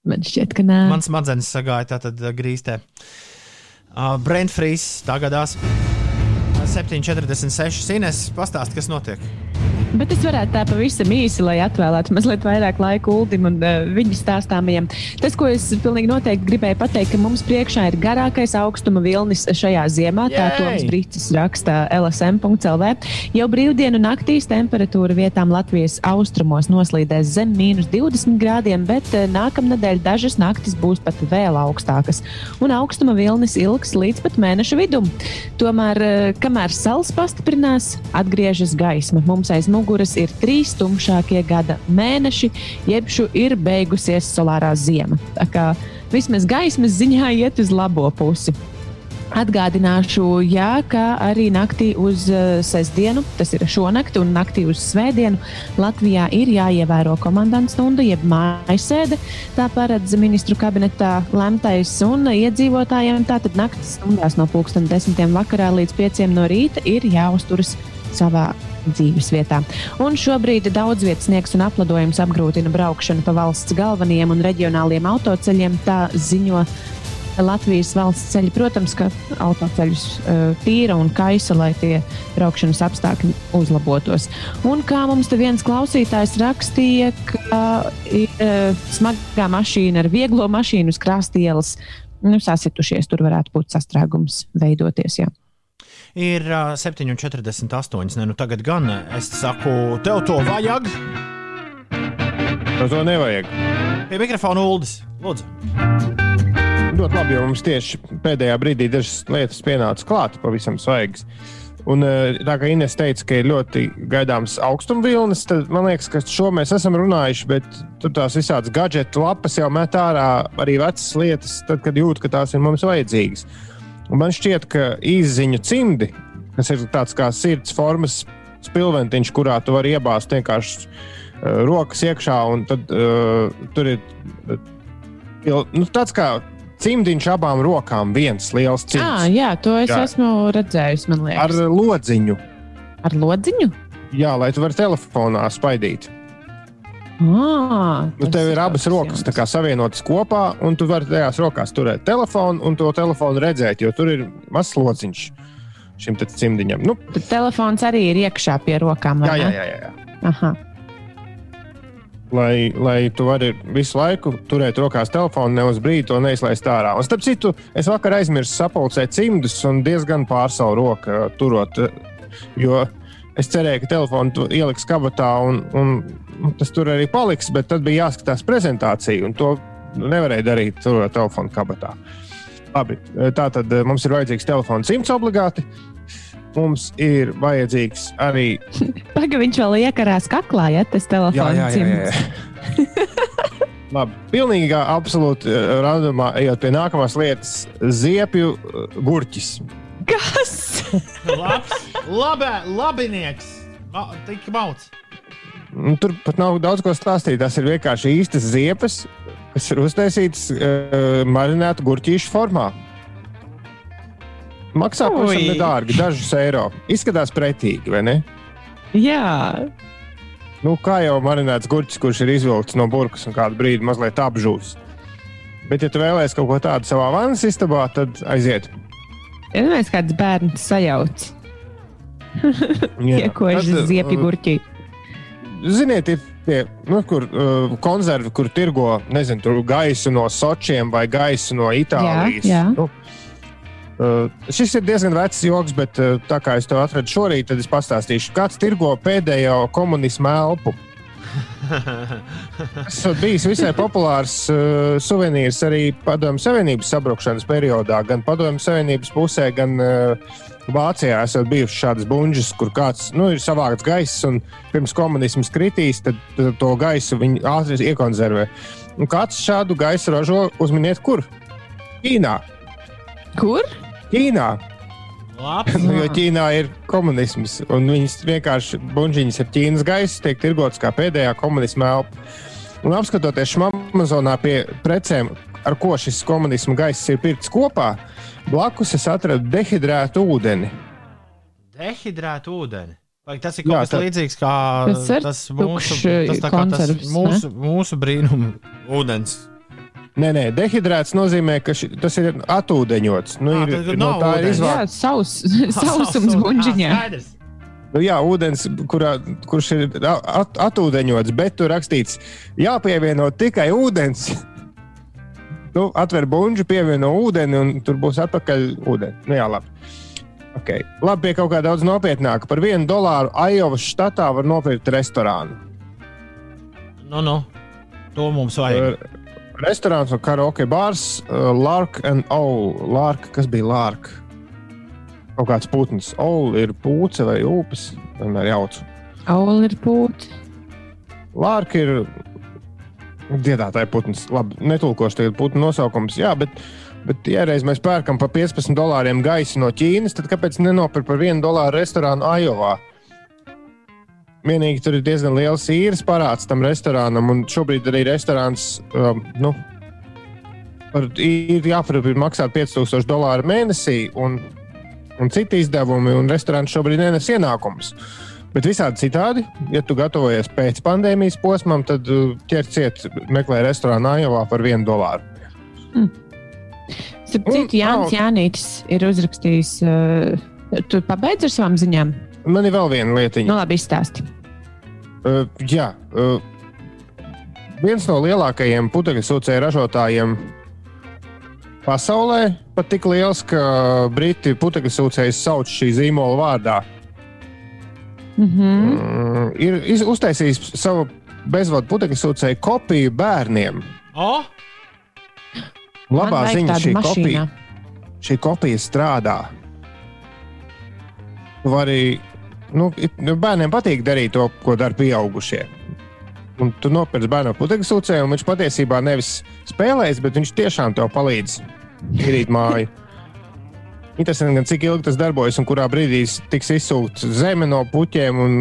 Man šķiet, ka nē. Mans smadzenes sagāja tātad grīstē. Uh, Brent Frīs tagadās 7,46. Ines, pastāsti, kas notiek. Bet es varētu tā pavisam īsi, lai atvēlētu mazliet vairāk laika Uldim un uh, viņa stāstāmajam. Tas, ko es pilnīgi noteikti gribēju pateikt, ka mums priekšā ir garākais augstuma vilnis šajā ziemā. Yay! Tā Toms Brīsīs raksta LSM.CLV. Jau brīvdienu naktīs temperatūra vietām Latvijas austrumos noslīdēs zem mīnus 20 grādiem, bet uh, nākamnedēļ dažas naktis būs pat vēl augstākas. Un augstuma vilnis ilgs līdz pat mēneša vidum. Tomēr, uh, kamēr sals pastiprinās, atgriežas gaisma. Mums aiz muguras muguras ir trīs tumšākie gada mēneši, jeb šu ir beigusies solārā ziema. Tā kā vismaz gaismas ziņā iet uz labo pusi. Atgādināšu, jā, ka arī naktī uz uh, sestdienu, tas ir šonakt, un naktī uz svētdienu Latvijā ir jāievēro komandants stunda, jeb mājasēde. Tā paredz ministru kabinetā lemtais, un iedzīvotājiem tātad naktas stundās no pulksten desmitiem vakarā līdz pieciem no rīta ir jāuzturas savā dzīves vietā. Un šobrīd daudz vietas sniegs un apladojums apgrūtina braukšanu pa valsts galvenajiem un reģionāliem autoceļiem. Tā ziņo Latvijas valsts ceļi, protams, ka autoceļus uh, tīra un kaisa, lai tie braukšanas apstākļi uzlabotos. Un kā mums te viens klausītājs rakstīja, ka ir uh, smagā mašīna ar vieglo mašīnu uz krāstielas nu, sasitušies, tur varētu būt sastrēgums veidoties. Jā. Ir uh, 7,48. Ne, nu tagad gan es saku, tev to vajag. Tev to nevajag. Pie mikrofona ULDIS. Lūdzu. Ļoti labi, jo mums tieši pēdējā brīdī dažas lietas pienāca klāt, pavisam svaigas. Un, tā kā Inês teica, ka ir ļoti gaidāms augstumvilnis, tad man liekas, ka šo mēs esam runājuši, bet tur tās visādas gadgetu lapas jau met ārā arī vecas lietas, tad, kad jūt, ka tās ir mums vajadzīgas. Un man šķiet, ka īziņu cimdi, kas ir tāds kā sirds formas spilventiņš, kurā tu vari iebāzt vienkārši uh, rokas iekšā, un tad uh, tur ir uh, nu, tāds kā cimdiņš abām rokām, viens liels cimds. Ah, jā, to es jā. esmu redzējis, man liekas. Ar lodziņu. Ar lodziņu? Jā, lai tu varētu telefonā spaidīt. Ah, nu, tev ir abas rokas savienotas kopā, un tu vari tajās rokās turēt telefonu un to telefonu redzēt, jo tur ir mazs lociņš šim cimdiņam. Nu, Tad telefons arī ir iekšā pie rokām. Jā, jā, jā. jā. Aha. Lai, lai tu vari visu laiku turēt rokās telefonu, ne uz brīdi to neizlaist ārā. Un, starp citu, es vakar aizmirsu sapulcēt cimdus un diezgan pārsavu roku turot. Jo es cerēju, ka telefonu ieliks kabatā un, un tas tur arī paliks, bet tad bija jāskatās prezentācija, un to nevarēja darīt tur telefona kabatā. Labi, tā tad eh, mums ir vajadzīgs telefons simts obligāti. Mums ir vajadzīgs arī. Pagaidām viņš vēl iekarās kaklā, ja tas telefons jā, jā, jā, jā. Labi, pilnīgi absolūti eh, randumā ejot pie nākamās lietas - ziepju eh, gurķis. Kas? Labs, labē, labinieks! Tik mauts! Nu, tur pat nav daudz ko stāstīt. Tas ir vienkārši īstas ziepes, kas ir uztaisītas uh, marinētu gurķīšu formā. Maksā pavisam nedārgi, dažus eiro. Izskatās pretīgi, vai ne? Jā. Nu, kā jau marinēts gurķis, kurš ir izvilkts no burbuļs un kādu brīdi mazliet apžūs. Bet, ja tu vēlēsies kaut ko tādu savā vannas istabā, tad aiziet. Ja mēs kāds bērns sajauc. Iekoši ziepju gurķi. Ziniet, ir tie, nu, kur uh, konservi, kur tirgo, nezinu, gaisu no Sočiem vai gaisu no Itālijas. Jā, jā. Nu, Uh, šis ir diezgan vecs joks, bet uh, tā kā es to atradu šorīt, tad es pastāstīšu, kāds tirgo pēdējo komunismu elpu. Tas ir bijis visai populārs uh, suvenīrs arī Padomju Savienības sabrukšanas periodā. Gan Padomju Savienības pusē, gan uh, Vācijā esat bijušas šādas buļbuļsaktas, kur kāds nu, ir savākts gaiss un pirms komunisms kritīs, tad, tad to gaisu viņi ātri iekonservē. Un kāds šādu gaisu ražo, uzminiet, kur? Ķīnā. Kur? Ķīnā. nu, jo Ķīnā ir komunisms, un viņas vienkārši buļbuļsaktas ar Ķīnas gaisu tiek tirgotas kā pēdējā komunisma elpa. Un apskatoties Amazonā pie precēm, ar ko šis komunisma gaiss ir pirkts kopā, blakus es atradu dehidrētu ūdeni. Dehidrētu ūdeni. Vai tas ir kaut kas līdzīgs kā tas, tas mūsu, tas, kā tas mūsu, mūsu brīnuma ūdens? Nē, nē, dehidrēts nozīmē, ka ši, tas ir atūdeņots. Nu, à, ir, no tā ir izvērsta saus, sausums buļģiņā. Nu, jā, ūdens, kurā, kurš ir at, atūdeņots, bet tur rakstīts, jāpievieno tikai ūdens. nu, atver buļbuļsu, pievieno ūdeni, un tur būs atpakaļ ūdeni. Nu, jā, labi. Okay. Labi, pie kaut kā daudz nopietnāka. Par vienu dolāru Ajovas štatā var nopirkt restorānu. Nu, nu. To mums vajag. Uh, restorāns un karaoke bārs, uh, Lark and Owl. Lark, kas bija Lark? Kaut kāds putns. Owl ir pūce vai upes, vienmēr jaucu. Owl ir pūce. Lark ir dziedātāja putns. Labi, netulkošu tagad putnu nosaukums. Jā, bet, bet ja reiz mēs pērkam par 15 dolāriem gaisu no Ķīnas, tad kāpēc nenopirkt par 1 dolāru restorānu Ajovā? Vienīgi tur ir diezgan liels īres parāds tam restorānam, un šobrīd arī restorāns um, nu, ir jāparūpīgi maksāt 5000 dolāru mēnesī, un, un citi izdevumi, un restorāns šobrīd nenes ienākumus. Bet visādi citādi, ja tu gatavojies pēc pandēmijas posmam, tad uh, ķer ciet, meklē restorānu Ājovā par vienu dolāru. Mm. Starp citu, Jānis Jānītis ir uzrakstījis, uh, tu pabeidz ar savām ziņām? Man ir vēl viena lietiņa. Nu, labi, izstāsti. Uh, jā, uh, viens no lielākajiem putekļsūcēju ražotājiem pasaulē pat tik liels, ka briti putekļsūcējus sauc šī zīmola vārdā. Mm -hmm. uh, ir iz, uztaisījis savu bezvadu putekļsūcēju kopiju bērniem. Oh? Labā ziņa šī kopija, šī kopija strādā. Tu vari nu, nu, bērniem patīk darīt to, ko dara pieaugušie. Un tu nopērci bērnu putekļu sūcēju, un viņš patiesībā nevis spēlēs, bet viņš tiešām tev palīdz tīrīt māju. Interesanti, gan cik ilgi tas darbojas, un kurā brīdī tiks izsūkta zeme no puķiem, un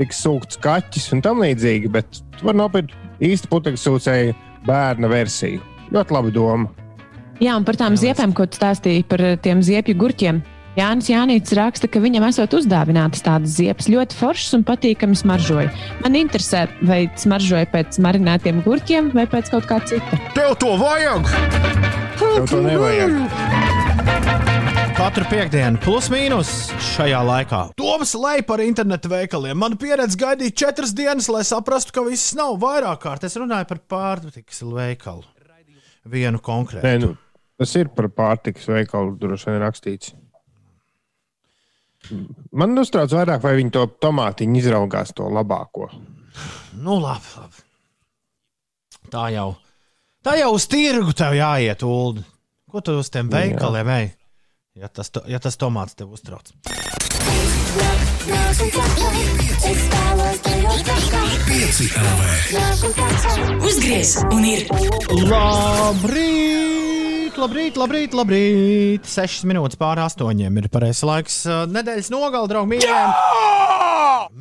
tiks sūkts kaķis un tam līdzīgi. Bet tu vari nopirkt īstu putekļu sūcēju bērna versiju. Ļoti labi doma. Jā, un par tām ziepēm, ko tu stāstīji par tiem ziepju gurķiem. Jānis Jānis raksta, ka viņam esot uzdāvinātas tādas ziepes, ļoti foršas un patīkami smaržoja. Man interesē, vai smaržoja pēc marinētiem gurķiem vai pēc kaut kā cita. Tev to vajag! Tev to nevajag! Katru piekdienu, plus mīnus šajā laikā. Toms lej par internetu veikaliem. Man pieredze gaidīja četras dienas, lai saprastu, ka viss nav vairāk kārt. Es runāju par pārtikas veikalu. Vienu konkrētu. Nē, nu, tas ir par pārtikas veikalu, droši vien rakstīts. Man uztrauc vairāk, vai viņi to tomātiņu izraugās to labāko. Nu, labi, labi. Tā jau, tā jau uz tirgu tev jāiet, Ulu. Ko tu uz tiem veikaliem ej? Ja tas, ja tas tomāts tev uztrauc. Uzgriez un ir! Labrīt! Labrīt, labrīt, labrīt! 6 minūtes pāri astoņiem ir pareizais laiks. Nedēļas nogalē, draugi, mīļie!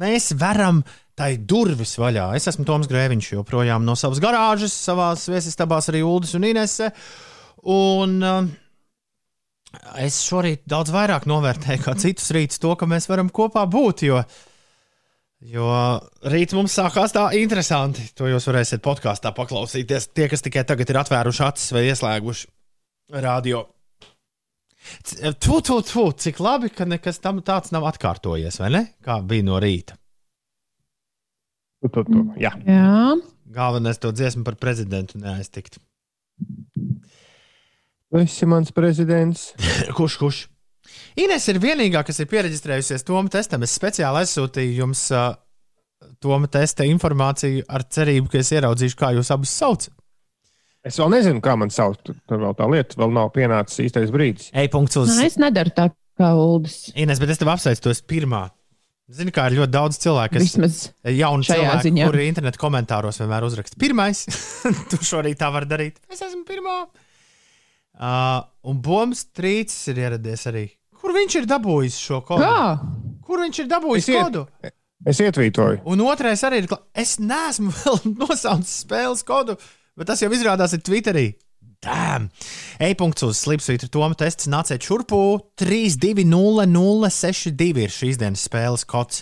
Mēs varam tai durvis vaļā. Es esmu Toms Grēviņš, joprojām no savas garāžas, savā viesistabās arī Uldis un Inese. Un uh, es šorīt daudz vairāk novērtēju kā citus rītus to, ka mēs varam kopā būt. Jo Jo rīt mums sākās tā interesanti. To jūs varēsiet podkāstā paklausīties. Tie, kas tikai tagad ir atvēruši acis vai ieslēguši radio. Tu, tu, tu, cik labi, ka nekas tam tāds nav atkārtojies, vai ne? Kā bija no rīta. Tu, tu, tu. Jā. Jā. Galvenais to dziesmu par prezidentu neaiztikt. Tu esi mans prezidents. kurš, kurš? Ines ir vienīgā, kas ir pieregistrējusies Toma testam. Es speciāli aizsūtīju jums uh, Toma testa informāciju ar cerību, ka es ieraudzīšu, kā jūs abus saucat. Es vēl nezinu, kā man sauc. Tur vēl tā lieta, vēl nav pienācis īstais brīdis. Ej, punkts uz. Nē, es nedaru tā kā Uldis. Ines, bet es tev apsveicu, tu esi pirmā. Zini, kā ir ļoti daudz cilvēku, kas Vismaz jauni šajā cilvēki, ziņā. kuri internetu komentāros vienmēr uzraksta. Pirmais, tu šorīt tā vari darīt. Es esmu pirmā. Uh, un Bombs Trīcis ir ieradies arī. Kur viņš ir dabūjis šo kodu? Kā? Kur viņš ir dabūjis Es iet- kodu? Es ietvītoju. Un otrais arī ir. Es neesmu vēl nosaucis spēles kodu, bet tas jau izrādās ir Twitterī. Damn! E-punkts uz Slipsvītra Toma tests nāciet šurpu 320062 ir šīs dienas spēles kods.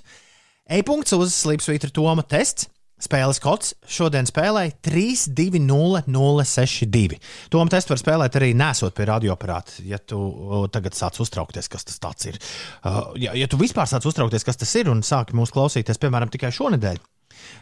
E-punkts uz Slipsvītra Toma tests. Spēles kods šodien spēlē 320062. Tomu testu var spēlēt arī nesot pie radioaparāta. Ja tu tagad sāc uztraukties, kas tas ir. Ja, ja tu vispār sāc uztraukties, kas tas ir un sāki mūs klausīties, piemēram, tikai šonadēļ,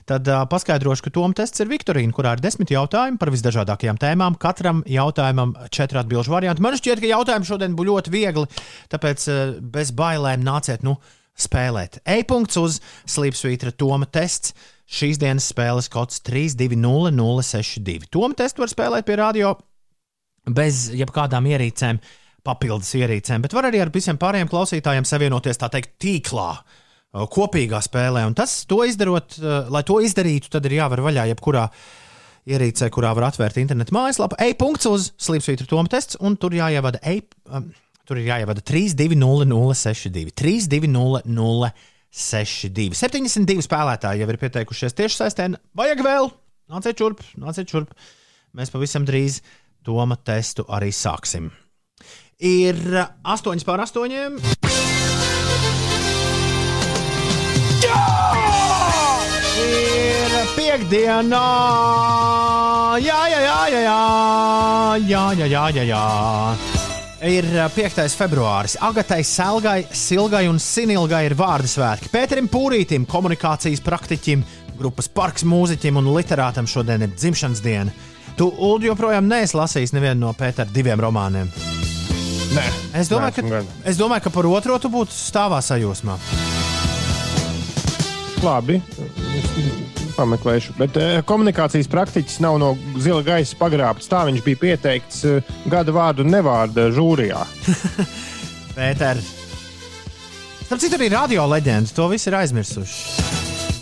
tad uh, paskaidrošu, ka Tomu tests ir Viktorīna, kurā ir desmit jautājumi par visdažādākajām tēmām. Katram jautājumam četri atbildžu varianti. Man šķiet, ka jautājumi šodien būs ļoti viegli, tāpēc uh, bez bailēm nāciet nu spēlēt. E-punkts uz Slīpsvītra Toma tests. Šīs dienas spēles kods 320062. Toma testu var spēlēt pie radio bez jebkādām ierīcēm, papildus ierīcēm, bet var arī ar visiem pārējiem klausītājiem savienoties tā teikt tīklā. uh, Kopīgā spēlē, un tas, to izdarot, uh, lai to izdarītu, tad ir jāvar vaļā jebkurā ierīcē, kurā var atvērt internetu mājaslapu. E-punkts uz Slipsvītra Toma tests, un tur jāievada, e, um, tur ir jāievada 320062. 320062. 72 spēlētāji jau ir pieteikušies tieši saistē. Vajag vēl! Nāciet šurp, nāciet šurp. Mēs pavisam drīz Toma testu arī sāksim. Ir 8 pār 8. Ir piekdiena! Jā, jā, jā, jā, jā, jā, jā, jā, jā. Ir uh, 5. februāris. Agatai, Selgai, Silgai un Sinilgai ir vārdu svētki. Pēterim Pūrītim, komunikācijas praktiķim, grupas parks mūziķim un literātam šodien ir dzimšanas diena. Tu, Ulu, joprojām neesi lasījis nevienu no Pētera diviem romāniem. Nē, Es domāju, neesmu ka, es domāju, ka par otro tu būtu stāvā sajūsmā. Labi. Pameklēšu. Bet uh, komunikācijas praktiķis nav no zila gaisa pagrābts. Tā viņš bija pieteikts uh, gada vārdu un nevārdu žūrijā. Pēter. Starp citu, arī radio leģenda. To visi ir aizmirsuši.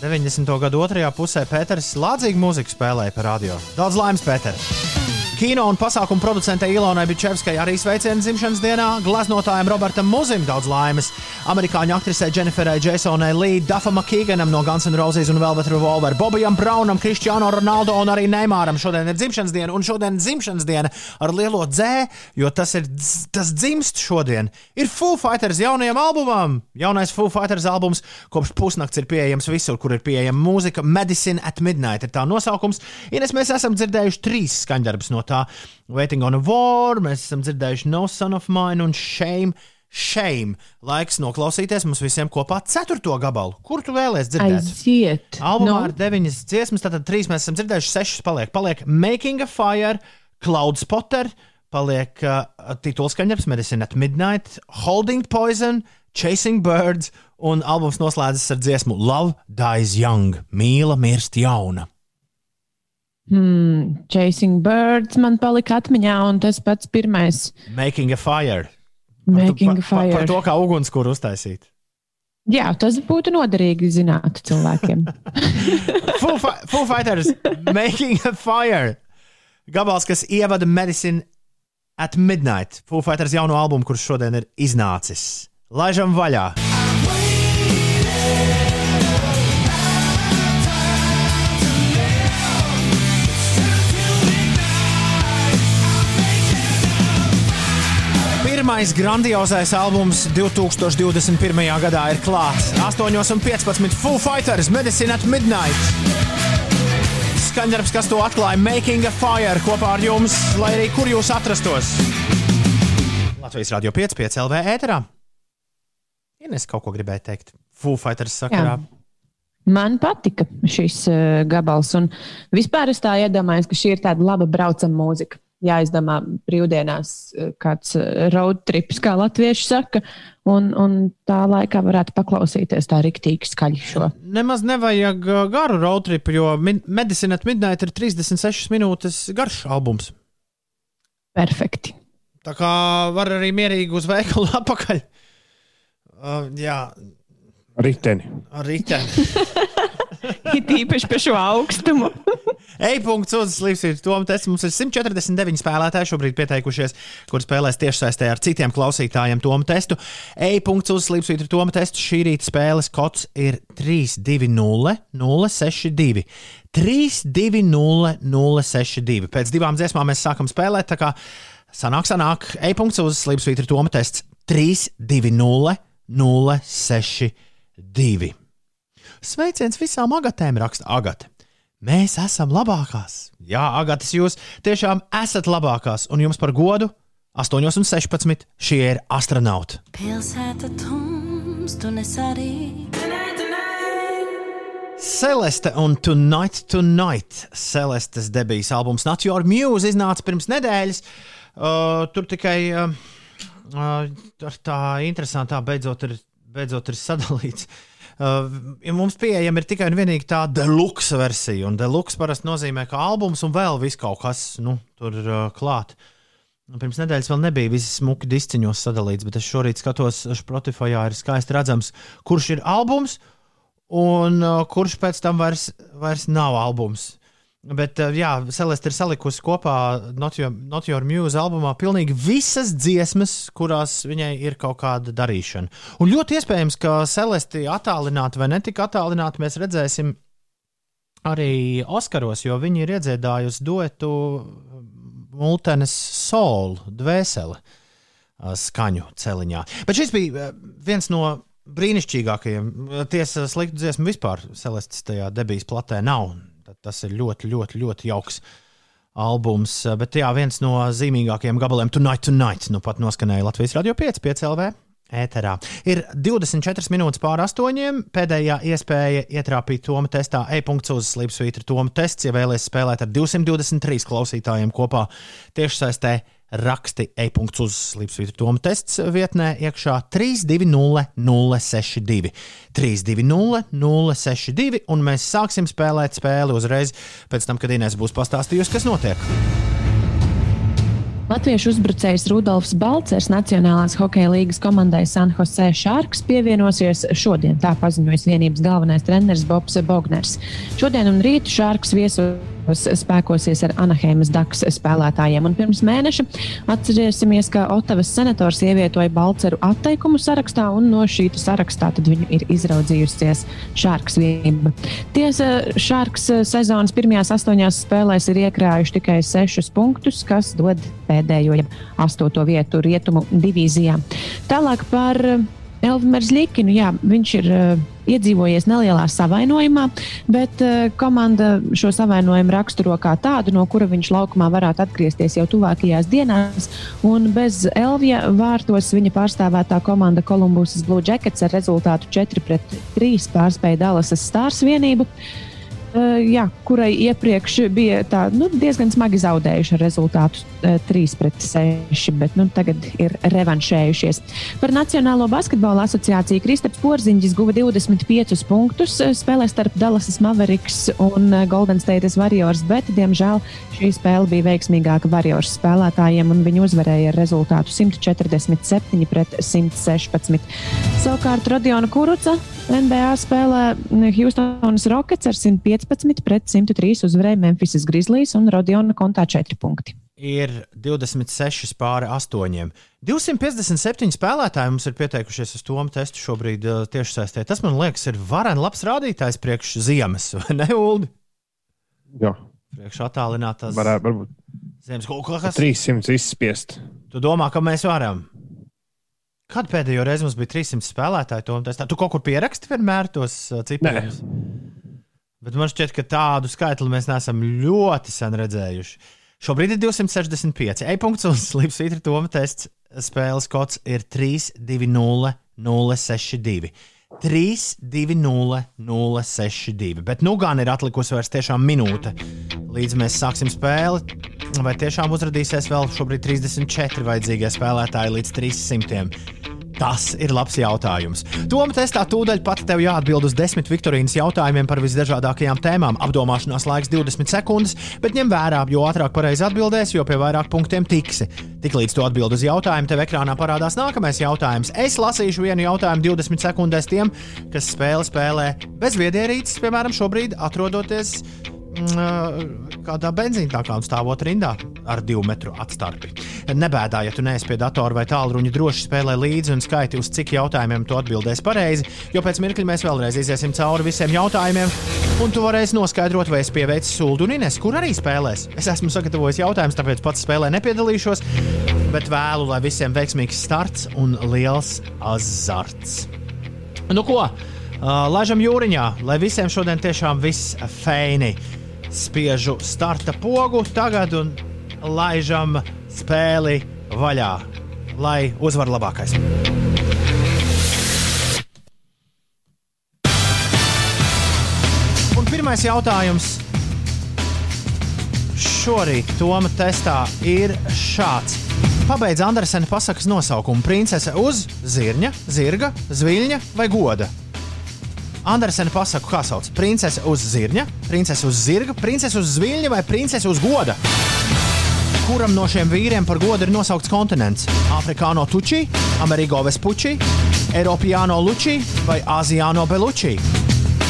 90. gada otrajā pusē Pēters lādzīgu mūziku spēlēja par radio. Daudz laimes, Pēter! Kino un pasākumu producentei Ilonai Bičevskai arī sveicieni dzimšanas dienā, glaznotājam Robertam Muzim daudz laimes, amerikāņu aktrisei Jenniferai Jasonai Lee, Dafam Makīganam no Guns N' Roses un Velvet Revolver, Bobijam Braunam, Kristiāno Ronaldo un arī Neimāram šodien ir dzimšanas diena, un šodien dzimšanas diena ar lielo dzē, jo tas ir dz- tas dzimst šodien. Ir Foo Fighters jaunajam albumam. Jaunais Foo Fighters albums kopš pusnakts ir pieejams visur, kur ir pieejama mūzika. Medicine at Midnight ir tā nosaukums. Ines, mēs esam dzirdējuši trīs skaņdarbus no tā. Waiting on a War, mēs esam dzirdējuši No Son of Mine un Shame. Shame. Laiks noklausīties mums visiem kopā ceturto gabalu. Kur tu vēlēsies dzirdēt? Aiziet. Albumā Nu, ir deviņas dziesmas, tātad trīs mēs esam dzirdējuši, sešas paliek. Paliek Making a Fire, Cloud Spotter, paliek uh, titulskaņdarbs Medicine at Midnight, Holding Poison, Chasing Birds, un albums noslēdzas ar dziesmu Love Dies Young, mīla mirst jauna. Hmm, Chasing Birds man palika atmiņā, un tas pats pirmais Making a Fire. Making a par, par, Fire. par to, kā ugunskura uztaisīt. Jā, tas būtu noderīgi zināt cilvēkiem. Foo, Fi Foo Fighters, Making a Fire. Gabals, kas ievada Medicine at Midnight. Foo Fighters jauno albumu, kurš šodien ir iznācis. Laižam vaļā! Pirmais grandiozais albums 2021. gadā ir klāts. 8,15 Full Fighters Medicine at Midnight. Skaņdarbs, kas to atklāja, Making a Fire kopā ar jums, lai arī kur jūs atrastos. Latvijas Rādio 5, 5 LV ēterā. Ines kaut ko gribēja teikt. Full Fighters sakarā. Jā. Man patika šis uh, gabals, un vispār es tā iedomājos, ka šī ir tāda laba braucama mūzika. Jāizdomā brīvdienās uh, kāds uh, road trips, kā latvieši saka, un, un tā laikā varētu paklausīties tā riktīgi skaļi šo. Nemaz nevajag garu road tripu, jo Medicine at Midnight ir 36 minūtes garš albums. Perfekti. Tā kā var arī mierīgi uz veikalu atpakaļ. Uh, jā, Riteni. Ar riteni. It īpaši par šo augstumu. E-punkts uz Slimsvītra Toma tests. Mums ir 149 spēlētāji šobrīd pieteikušies, kur spēlēs tiešsaistē ar citiem klausītājiem Toma testu. E-punkts uz Slimsvītra Toma testu. Šī rīta spēles kods ir 3-2-0, 0-6-2. 3-2-0, 0-6-2. Pēc divām dziesmām mēs sākam spēlēt. Tā kā sanāk, sanāk, e-punkts uz Slimsvītra Toma tests 3-2-0, 0-6-2 divi. Sveiciens visām agatēm, raksta Agate. Mēs esam labākās. Jā, Agatas, jūs tiešām esat labākās, un jums par godu 8,16 šie ir astronauti. Pilsēta tums, tu nesarī. Celeste un Tonight, Tonight. Celestes debijas albums Not Your Muse iznāca pirms nedēļas. Uh, tur tikai uh, uh, tā interesantā beidzot ir beidzot ir sadalīts. Uh, ja mums pieejama ir tikai un vienīgi tā deluxe versija, un deluxe parasti nozīmē, ka albums un vēl viss kaut kas nu, tur uh, klāt. Pirms nedēļas vēl nebija visi smuki disciņos sadalīts, bet es šorīt skatos, Spotify ir skaisti redzams, kurš ir albums un uh, kurš pēc tam vairs, vairs nav albums. Bet, eh, jā, Celeste ir salikusi kopā Not Your, Not Your Muse albumā pilnīgi visas dziesmas, kurās viņai ir kaut kāda darīšana. Un ļoti iespējams, ka Celeste attālināti vai netika attālināti mēs redzēsim arī Oskaros, jo viņi ir iedziedājusi duetu Multenes Soul, dvēseli eh, skaņu celiņā. Bet šis bija eh, viens no brīnišķīgākajiem. Tiesa, sliktu dziesmu vispār Celestes tajā debijas platē nav Tas ir ļoti, ļoti, ļoti jauks albums. Bet jā, viens no zīmīgākajiem gabaliem Tonight, Tonight, nu pat noskanēja Latvijas Radio 5, 5 LV. Ēterā. Ir 24 minūtes pār astoņiem. Pēdējā iespēja ietrāpīt Toma testā e-punkts uz Slipsvītra Toma tests, ja vēlaties spēlēt ar 223 klausītājiem kopā tiešsaistē raksti e-punkts uz Slimsvītra Toma tests vietnē iekšā 320 062. 320 062, un mēs sāksim spēlēt spēli uzreiz pēc tam, kad Inês būs pastāstījusi, kas notiek. Latviešu uzbrucējs Rudolfs Balcers Nacionālās hokeja līgas komandai San Jose Sharks pievienosies šodien, tā paziņojas vienības galvenais treneris Bobs Bogners. Šodien un rīt Sharks viesos spēkosies ar Anaheimas Daks spēlētājiem. Un pirms mēneša atcerēsimies, ka Otavas senators ievietoja Balceru atteikumu sarakstā, un no šī sarakstā viņu ir izraudzījusies Šārks vienība. Tiesa, Šārks sezonas pirmajās astoņās spēlēs ir iekrājuši tikai sešus punktus, kas dod pēdējo, jeb astoto vietu rietumu divīzijā. Tālāk par Elvimers Likinu, jā, viņš ir uh, iedzīvojies nelielā savainojumā, bet uh, komanda šo savainojumu raksturo kā tādu, no kura viņš laukumā varētu atgriezties jau tuvākajās dienās. Un bez Elvija vārtos viņa pārstāvētā komanda Columbus Blue Jackets ar rezultātu 4-3 pārspēja Dallasas Stars vienību. Uh, jā, kurai iepriekš bija tā, nu, diezgan smagi zaudējuši ar rezultātu uh, 3 pret 6, bet nu, tagad ir revanšējušies. Par Nacionālo basketbola asociāciju Kristaps Porziņģis guva 25 punktus uh, spēlē starp Dallasas Mavericks un Golden State Warriors, bet, diemžēl, šī spēle bija veiksmīgāka Warriors spēlētājiem un viņi uzvarēja ar rezultātu 147 pret 116. Savukārt Rodiona Kuruca NBA spēlē Houstonas Rockets ar 115 pret 103 uzvarēja Memphis Grizzlies un Rodiona kontā 4 punkti. Ir 26 pāri 8. 257 spēlētāji mums ir pieteikušies uz to testu šobrīd uh, tieši saistē. Tas man liekas, ir vareni labs rādītājs priekš ziemas, vai ne, Ulu? Jā. Priekš attālinātās Varētu, varbūt. Ziemas kaut kas. 300 izspiest. Tu domā, ka mēs varam? Kad pēdējo reizi mums bija 300 spēlētāji, to testā? Tu kaut kur pieraksti vienmēr tos uh, ciprus? Bet man šķiet, ka tādu skaitli mēs neesam ļoti sen redzējuši. Šobrīd ir 265. E-punkts un slīpsvītra Toma tests spēles kods ir 320062. 320062. Bet nu gan ir atlikusi vairs tiešām minūte, līdz mēs sāksim spēli. Vai tiešām uzrādīsies vēl šobrīd 34 vajadzīgie spēlētāji līdz 300? Tas ir labs jautājums. Tomēr testā tūdaļ pat tev jāatbild uz desmit Viktorīnas jautājumiem par visdažādākajām tēmām. Apdomāšanās laiks 20 sekundes, bet ņem vērā, jo ātrāk pareizi atbildēsi, jo pie vairāk punktiem tiksi. Tiklīdz tu atbild uz jautājumu, tev ekrānā parādās nākamais jautājums. Es lasīšu vienu jautājumu 20 sekundēs tiem, kas spēli spēlē bez viedierīces, piemēram, šobrīd atrodoties kādā benzīntākā stāvot rindā ar divu metru atstarpi. Nebēdā, ja tu neesi pie datora vai tālruņa droši spēlē līdzi un skaiti, uz cik jautājumiem tu atbildēsi pareizi, jo pēc mirkļa mēs vēlreiz iesim cauri visiem jautājumiem, un tu varēsi noskaidrot, vai es pieveicu sūdu un Ines, kur arī spēlēs. Es esmu sagatavojis jautājumus, tāpēc pats spēlē nepiedalīšos, bet vēlu, lai visiem veiksmīgs starts un liels azarts. Nu ko? Laižam jūriņā, lai visiem šodien tiešām viss feini spiežu starta pogu tagad un laižam spēli vaļā, lai uzvar labākais. Un pirmais jautājums šorīt Toma testā ir šāds. Pabeidz Andersena pasakas nosaukumu princese uz zirņa, zirga, zviļņa vai goda. Andersena pasaku, kā sauc? Princese uz zirņa, princese uz zirga, princese uz zviļņa vai princese uz goda? Kuram no šiem vīriem par godu ir nosaukts kontinents? Afrikāno tučī, Amerigo vespučī, Eiropijāno lučī vai Azijāno belučī?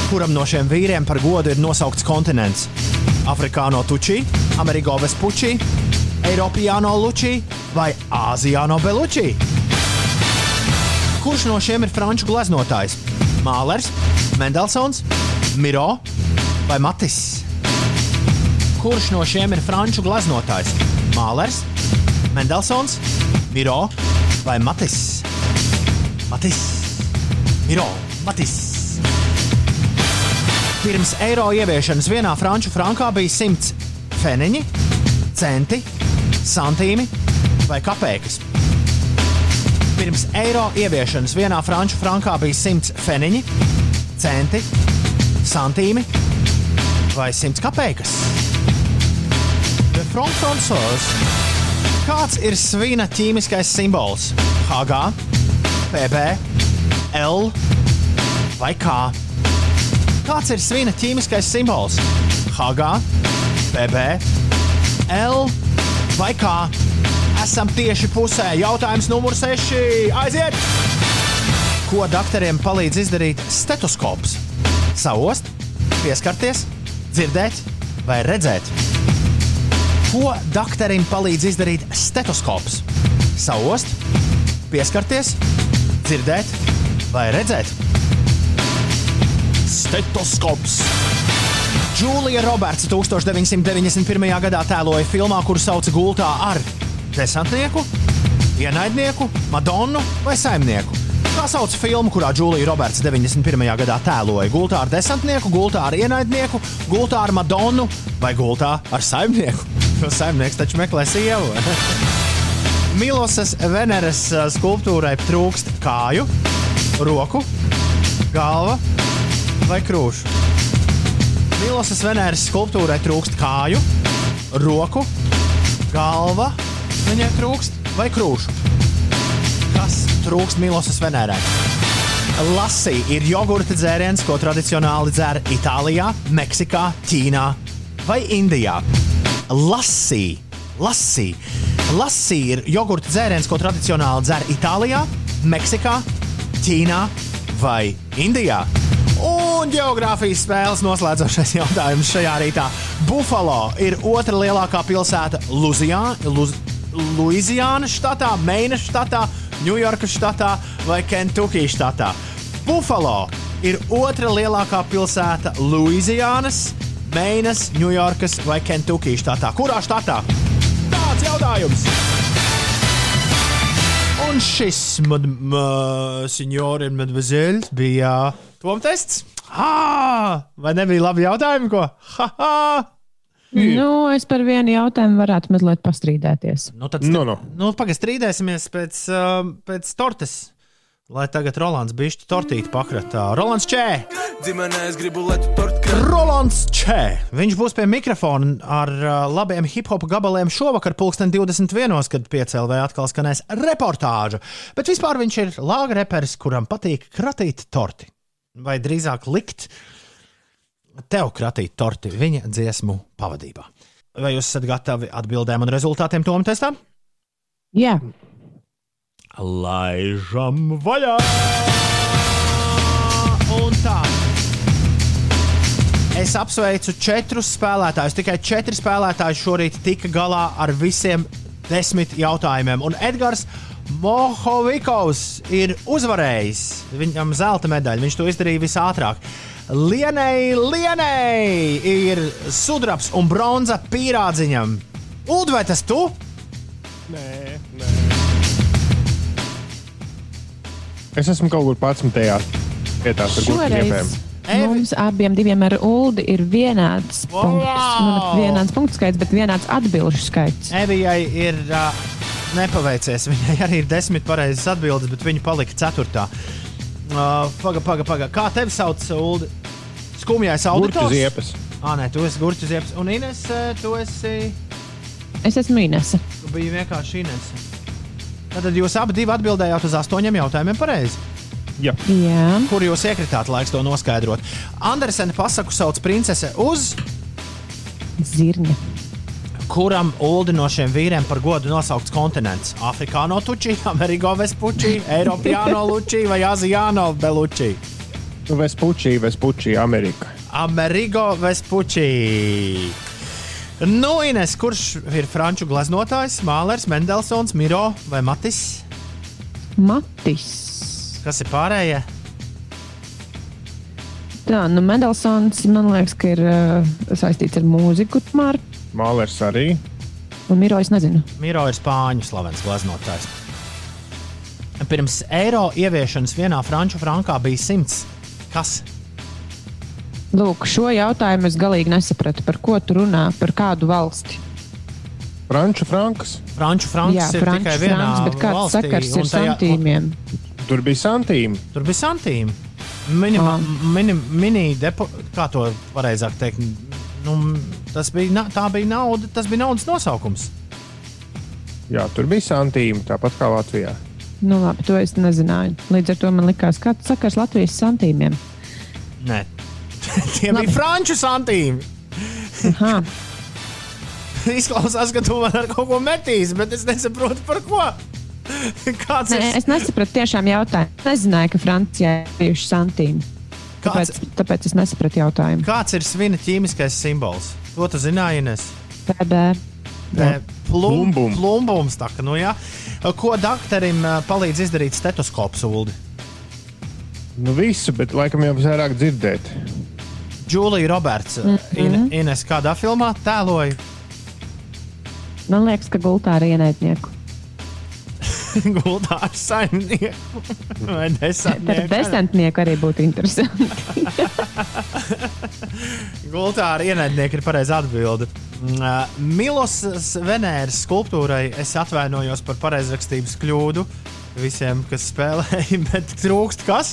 Kuram no šiem vīriem par godu ir nosaukts kontinents? Afrikāno tučī, Amerigo vespučī, Eiropijāno lučī vai Azijāno belučī? Kurš no šiem ir franču gleznotājs? Mālers, Mendelsons, Miro vai Matis? Kurš no šiem ir franču glaznotājs? Mālers, Mendelsons, Miro vai Matis? Matis, Miro, Matis. Pirms eiro ieviešanas vienā franču frankā bija 100 feniņi, centi, santīmi vai kapeikas. Pirms eiro ieviešanas vienā franču frankā bija 100 feniņi, centi, santīmi vai 100 kapeikas. Kāds ir svina ķīmiskais simbols? HG, PB, L vai K? Kāds ir svina ķīmiskais simbols? HG, PB, L vai K? Esam tieši pusē. Jautājums numur 6. Aiziet! Ko doktoriem palīdz izdarīt stetoskops? Saust, pieskarties, dzirdēt vai redzēt? Ko doktorim palīdz izdarīt stetoskops? Saust, pieskarties, dzirdēt vai redzēt? Stetoskops! Džūlija Roberts 1991. gadā tēloja filmā, kuru sauc Gultā ar desantnieku, ienaidnieku, Madonu vai saimnieku. Kā sauc filmu, kurā Džūlija Roberts 91. gadā tēloja gultā ar desantnieku, gultā ar ienaidnieku, gultā ar Madonu vai gultā ar saimnieku? Jo saimnieks taču meklē sievu. Milosas Veneras uh, skulptūrai trūkst kāju, roku, galva vai krūšu. Milosas Veneras skulptūrai trūkst kāju, roku, galva viņai trūkst vai krūšu? Trūkst Milosas Venērē? Lasī ir jogurta dzēriens, ko tradicionāli dzer Itālijā, Meksikā, Ķīnā vai Indijā. Lasī, lasī. Lasī ir jogurta dzēriens, ko tradicionāli dzer Itālijā, Meksikā, Ķīnā vai Indijā. Un geogrāfijas spēles noslēdzošais jautājums šajā rītā. Buffalo ir otra lielākā pilsēta Luzijā, Luz, Luizijānas štatā, Meinas štatā, Ņujorkas štatā vai Kentuckijas štatā. Buffalo ir otra lielākā pilsēta Luizijānas, Meinas, Ņujorkas vai Kentuckijas štatā. Kurā štatā? Tāds jautājums! Un šis, un mademoiselles, bija Tom tests. Ah, vai nebija labi jautājumi, ko? Ha, ha! Nu, es par vienu jautājumu varētu mazliet pastrīdēties. Nu, tad, Nu, nu. nu pagaidi, strīdēsimies pēc, uh, pēc tortes. Lai tagad Rolands bišķi tortīti pakratā. Rolands Čē! Ģimenē es gribu, lai tu torti Rolands Čē! Viņš būs pie mikrofona ar uh, labiem hip hop gabaliem šovakar, pulksten 21. kad piecēlē atkal skanēs reportāža. Bet vispār viņš ir lāga reperis, kuram patīk kratīt torti. Vai drīzāk likt tev kratīt torti viņa dziesmu pavadībā. Vai jūs esat gatavi atbildēm un rezultātiem Toma testā? Jā, Laižam vaļā! Un tā. Es apsveicu četrus spēlētājus. Tikai četri spēlētāji šorīt tika galā ar visiem desmit jautājumiem. Un Edgars Mohovikovs ir uzvarējis. Viņam zelta medaļa. Viņš to izdarīja visātrāk. Lienai, Lienai ir sudrabs un bronza pīrādziņam. Ulu, vai tas tu? Nē, nē. Es esmu kaut kur pats tajā vietā, kur. Evi. mums abiem diviem ar Uldi ir vienāds Wow! punkts. Nu, vienāds punktu skaits, bet vienāds atbildžu skaits. Evijai ir uh, nepaveicies. Viņai arī ir desmit pareizas atbildes, bet viņa palika ceturtā. Uh, paga, paga, paga. Kā tevi sauc, Ulu? Skumjais Gurķu auditors. ziepes. Ah, nē, tu esi Gurķis Ziepes. Un Ines, tu esi. Es esmu Inese. Tu biji vienkārši Ines. Tad jūs abi divi atbildējāt uz astoņiem jautājumiem pareizi. Jā, Jā, Kur jūs iekritāt, laiks to noskaidrot? Andersena pasaku sauc princese uz, zirņa. Kuram Uldi no šiem vīriem par godu nosaukts kontinents. Afrikāno tuči, Ameriko Vespuči, Eiropāno luči vai Azijāno beluči. nu, Vespučī, Vespučī, Amerika. Amerigo Vespuči. Nu, Ines, kurš ir franču glaznotājs, Mālers, Mendelsons, Miro vai Matis? Matis. Kas ir pārējie? Tā, nu Mendelsons man liekas, ka ir uh, saistīts ar mūziku, tomēr. Mālers arī. Un Miro es nezinu. Miro ir spāņu slavens glaznotājs. Pirms eiro ieviešanas vienā franču frankā bija simts. Kas? Lūk, šo jautājumu es galīgi nesapratu. Par ko tu runā? Par kādu valsti? Franču frankas. Franču franks Jā, ir franču tikai vienā franks, bet kāds valstī, sakars un ir tajā- santīmiem? Tur bija santīmi. Tur bija santīmi. Minima, Ah. mini, mini depo, kā to pareizāk teikt? Nu, tas bija, na- tā bija nauda, tas bija naudas nosaukums. Jā, tur bija santīmi, tāpat kā Latvijā. Nu, labi, to es nezināju. Līdz ar to man likās, ka tas sakars Latvijas santīmiem. Nē, tie bija Labi. franču santīmi. Aha. Izklausās, ka tu man ar kaut ko metīsi, bet es nesaprotu par ko. Kāds Nē, ir, es nesapratu tiešām jautājumu. Es nezināju, ka Francijā ir bijuši santīmi. kāds, Tāpēc, tāpēc es nesapratu jautājumu. kāds ir svina ķīmiskais simbols? To tu zināji, Ines? PB. Plum, Plumbum. plumbums. Tā, ka, nu, jā. Ko doktoram palīdz izdarīt stetoskops, Ulu? Nu, visu, bet laikam jau vairāk dzirdēt. Džūlija Roberts, mm -hmm. In, Ines kādā filmā tēloja Man liekas, ka gultā ar ienaidnieku. gultā ar saimnieku vai desantnieku. desantnieku arī būtu interesanti. Gultā ar ienaidnieku ir pareiza atbilde. Mm, ā, Milos Venēras skulptūrai es atvainojos par pareizrakstības kļūdu visiem, kas spēlēja, bet trūkst kas?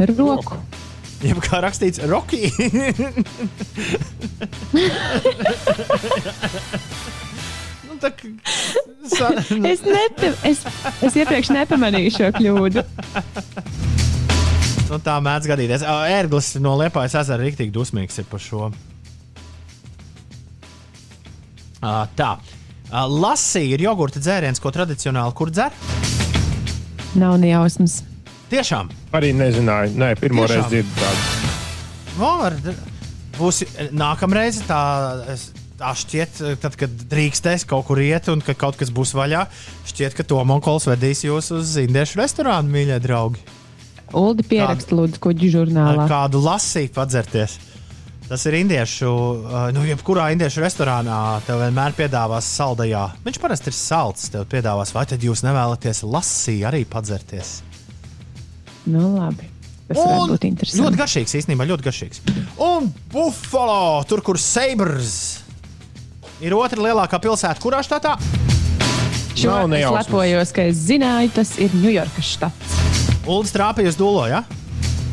Roku. Jeb kā rakstīts, Rocky. Tā kā. Sa... Es, nepa, es, es iepriekš nepamanīju šo kļūdu. Nu, tā mēdz gadīties. Ērglis no Liepājas ezera rīktīgi dusmīgs ir par šo. Ā, Tā. Ā, Lasī ir jogurta dzēriens, ko tradicionāli kur dzer. Nav ne jausmas. Tiešām. Arī nezināju. Nē, pirmo Tiešām? reizi dzirdu tādu. No, var, būs nākamreiz tā. es- šķiet, tad, kad drīkstēs kaut kur iet, un ka kaut kas būs vaļā, šķiet, ka Tomonkols vedīs jūs uz indiešu restorānu, mīļie draugi. Uldi pieraksta lūdzu kuģu žurnālā. Kādu lasīt, padzerties. Tas ir indiešu, nu, jebkurā indiešu restorānā tev vienmēr piedāvās saldajā. Viņš parasti ir salds, tev piedāvās, vai tad jūs nevēlaties lasīt, arī padzerties? Nu, labi. Tas varētu būt interesanti. Ļoti garšīgs, īstenībā ļoti garšīgs. Un Buffalo, tur, kur Sabres ir otra lielākā pilsēta, kurā štatā? Šo es lepojos, ka es zināju, tas ir Ņujorkas štats. Uldis trāpīja uz dūlo, ja?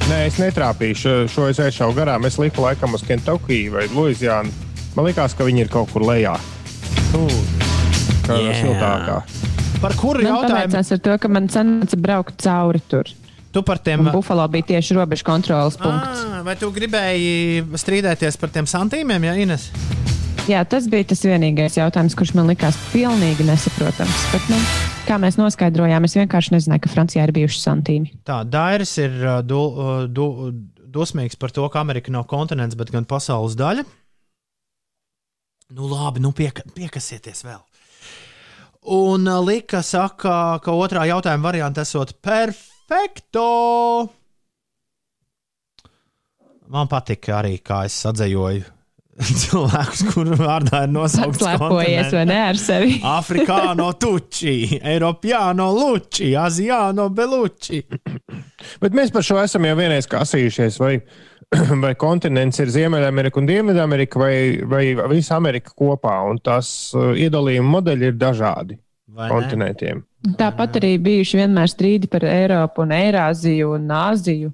Nē, es netrāpīju šo, šo es aizšāvu garām. Es liku laikam uz Kentucky vai Louisiānu. Man liekas, ka viņi ir kaut kur lejā. Nu, kā yeah. siltākā. Par kuru jautājumu? Tas ir tas, ka man sanāca braukt cauri tur. Tu par tiem Un Buffalo bija tieši robežu kontrolas punkts. À, vai tu gribēji strīdēties par tiem santīmiem, ja Ines? Jā, tas bija tas vienīgais jautājums, kurš man likās pilnīgi nesaprotams. Bet, nu, kā mēs noskaidrojām, es vienkārši nezināju, ka Francijā ir bijuši santīmi. Tā, Dairis ir du, du, dusmīgs par to, ka Amerika nav kontinents, bet gan pasaules daļa. Nu, labi, nu pieka, piekasieties vēl. Un Lika saka, ka otrā jautājuma variants esot perfekto. Man patika arī, kā es sadzējoju cilvēkus, kuru vārdā ir nosaukts Lepojies vai ne ar sevi? Afrikāno tuči, Eiropāno luči, Azijāno beluči. Bet mēs par šo esam jau vienreiz kasījušies. Vai, vai kontinents ir Ziemeļamerika un Dienvidamerika, vai, vai visa Amerika kopā, un tās uh, iedalījuma modeļi ir dažādi vai kontinentiem. Ne? Tāpat arī bijuši vienmēr strīdi par Eiropu un Eirāziju un Āziju.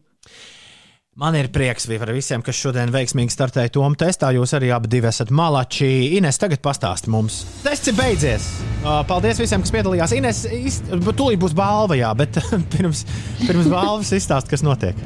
Man ir prieks par visiem, kas šodien veiksmīgi startēja Tomu testā. Jūs arī abi esat malači. Ines, tagad pastāsti mums. Tests ir beidzies. Paldies visiem, kas piedalījās. Ines, tūlīt būs balva, jā, bet pirms, pirms balvas izstāst, kas notiek.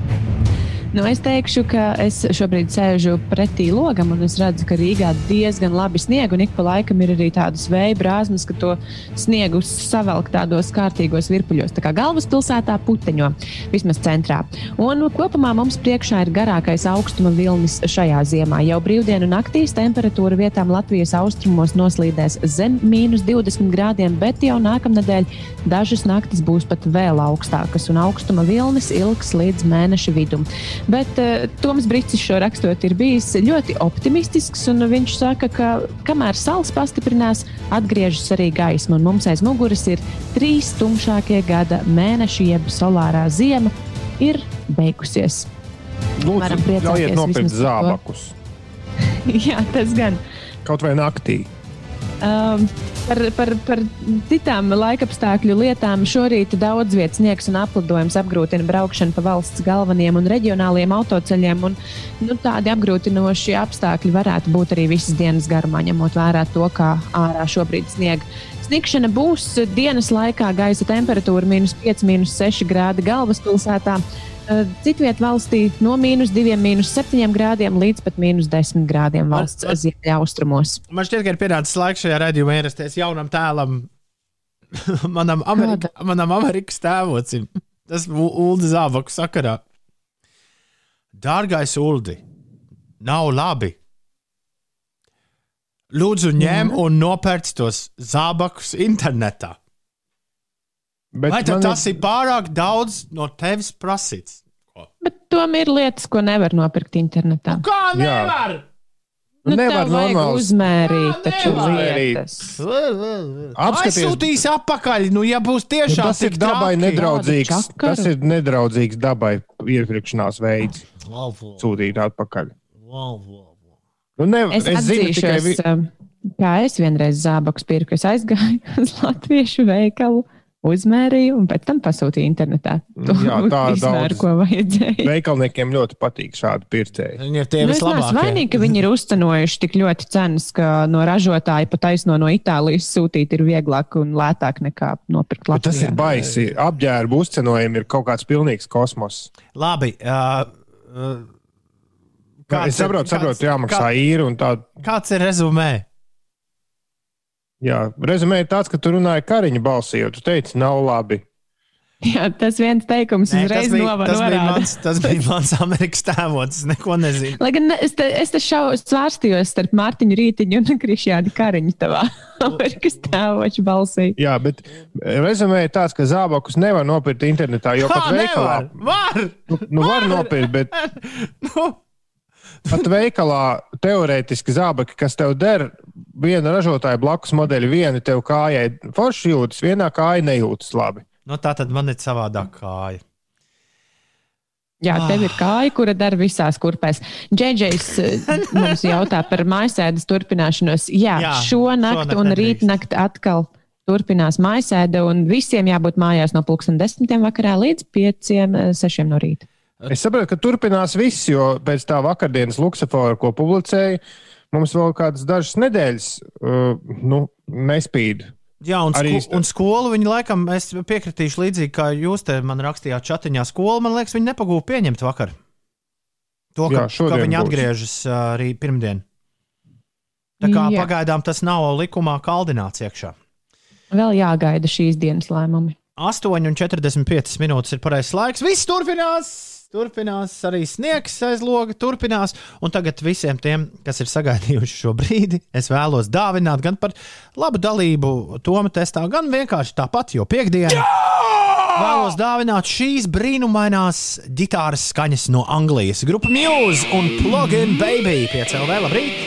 Nu, es teikšu, ka es šobrīd sēžu pretī logam, un es redzu, ka Rīgā diezgan labi sniega, un ik pa laikam ir arī tādas vēja brāzmas, ka to sniegu savelk tādos kārtīgos virpuļos. Tā kā galvaspilsētā puteņo, vismaz centrā. Un kopumā mums priekšā ir garākais augstuma vilnis šajā ziemā. Jau brīvdienu naktīs temperatūra vietām Latvijas austrumos noslīdēs zem mīnus 20 grādiem, bet jau nākamnedēļ dažas naktis būs pat vēl augstākas, un augstuma vilnis ilgs līdz mēneša vidum. Bet uh, Toms Brīsīs šo rakstot ir bijis ļoti optimistisks. Viņš saka, ka kamēr saules pastiprinās, atgriežas arī gaisma. Un mums aiz muguras ir trīs tumšākie gada mēneši, jeb solārā ziema, ir beigusies. Lūdzu, ļaujiet nopirkt zābakus. Jā, tas gan. Kaut vai naktī. Um, par, par, par citām laikapstākļu lietām šorīt daudz vietas sniegs un aplidojums apgrūtina braukšanu pa valsts galvenajiem un reģionāliem autoceļiem. Un, nu, tādi apgrūtinoši apstākļi varētu būt arī visas dienas garumā, ņemot vērā to, kā ārā šobrīd sniega. Sniegšana būs dienas laikā, gaisa temperatūra minus 5, minus 6 grādi galvaspilsētā. Eh, Citvietā valstī no mīnus 2, mīnus 7 grādiem līdz pat mīnus 10 grādiem valsts ziemeļaustrumos. Man šķiet, ka ir pienācis laiks šajā redzējumā ierasties jaunam tēlam, manam, Amerika, Kāda? manam Amerikas tēvocim. Tas Ulda Zābaku sakarā. Dārgais Uldi, nav labi. Lūdzu, ņem Jā. un nopērc tos zābakus internetā. Bet Vai tas ir... ir pārāk daudz no tevis prasīts? Ko? Bet tomēr ir lietas, ko nevar nopirkt internetā. Nu, kā nevar? Jā. Nu, nevar normāli uzmērīt, taču lietas. Apskaties, sūtīs atpakaļ. Nu, ja būs tiešām nu, tas ir dabai traki. nedraudzīgs, tas ir nedraudzīgs dabai iepirkšanās veids. Sūtīt atpakaļ. Nu, ne, es, es zinu tikai. Vi... Um, kā es vienreiz zābakus pirku, es aizgāju uz latviešu veikalu uzmērīju un pēc tam pasūtīju internetā. To Jā, tā izmēru, ko vajadzēja. Veikalniekiem ļoti patīk šādi pircēji. Viņi ir tie nu, vislabākie. Es vainīgi, ka viņi ir uzcenojuši tik ļoti cenas, ka no ražotāja pat aizno no Itālijas sūtīt ir vieglāk un lētāk nekā nopirkt Latvijā. Bet tas ir baisi. Apģērbu uzcenojumi ir kaut kāds pilnīgs kosmos. Labi. Uh, uh, kāds es saprotu, saprotu, jāmaksā kā, īri un tā. Kāds ir rezumē? Jā, rezumē ir tāds, ka tu runāji kariņa balsī, jo tu teici, nav labi. Jā, tas viens teikums Nē, uzreiz norāda. Tas, bija mans, tas bija mans Amerikas tēvots. Es neko nezinu. Lai gan es te, es te šau, svārstījos starp Mārtiņu Rītiņu un Krišjādi Kariņu tavā Amerikas tēvoča balsī. Jā, bet rezumē ir tāds, ka zābakus nevar nopirkt internetā, jo pat veikalā var. Nu, nu var nopirkt, bet. nu. Pat veikalā teorētiski zābaki, kas tev der, viena ražotāja blakus modeļa, viena tev kājai forši jūtas, vienā kājā nejūtas labi. Nu, tā tad man ir savādāk kāja. Jā, tev ir kāja, kura dara visās kurpēs. Džeģejs eh, mums jautā par mājasēdes turpināšanos. Jā, Jā šo nakti un rītnakti atkal turpinās mājasēde, un visiem jābūt mājās no pulksten desmitiem vakarā līdz pieciem, eh, sešiem no rīta. Es saprotu, ka turpinās viss, jo pēc tā vakardienas luksafora, ko publicēja, mums vēl kādas dažas nedēļas uh, nu, nespīd. Jā, un, Arī... sko un skolu viņi laikam, es piekritīšu līdzīgi, kā jūs te man rakstījāt chatiņā. Skolu, man liekas, viņi nepagūda pieņemt vakar. To, ka, Jā, ka viņi būs. atgriežas arī pirmdien. Tā kā Jā. pagaidām tas nav likumā kaldināts iekšā. Vēl jāgaida šīs dienas lēmumi. 8,45 minūtes ir pareizais laiks. Viss turpinās! Turpinās arī sniegs aiz loga, turpinās. Un tagad visiem tiem, kas ir sagaidījuši šo brīdi, es vēlos dāvināt gan par labu dalību Toma testā, gan vienkārši tāpat, jo piekdienā vēlos dāvināt šīs brīnumainās ģitāras skaņas no Anglijas. Grupa Muse un Plug-in Baby piecēlē, labrīt!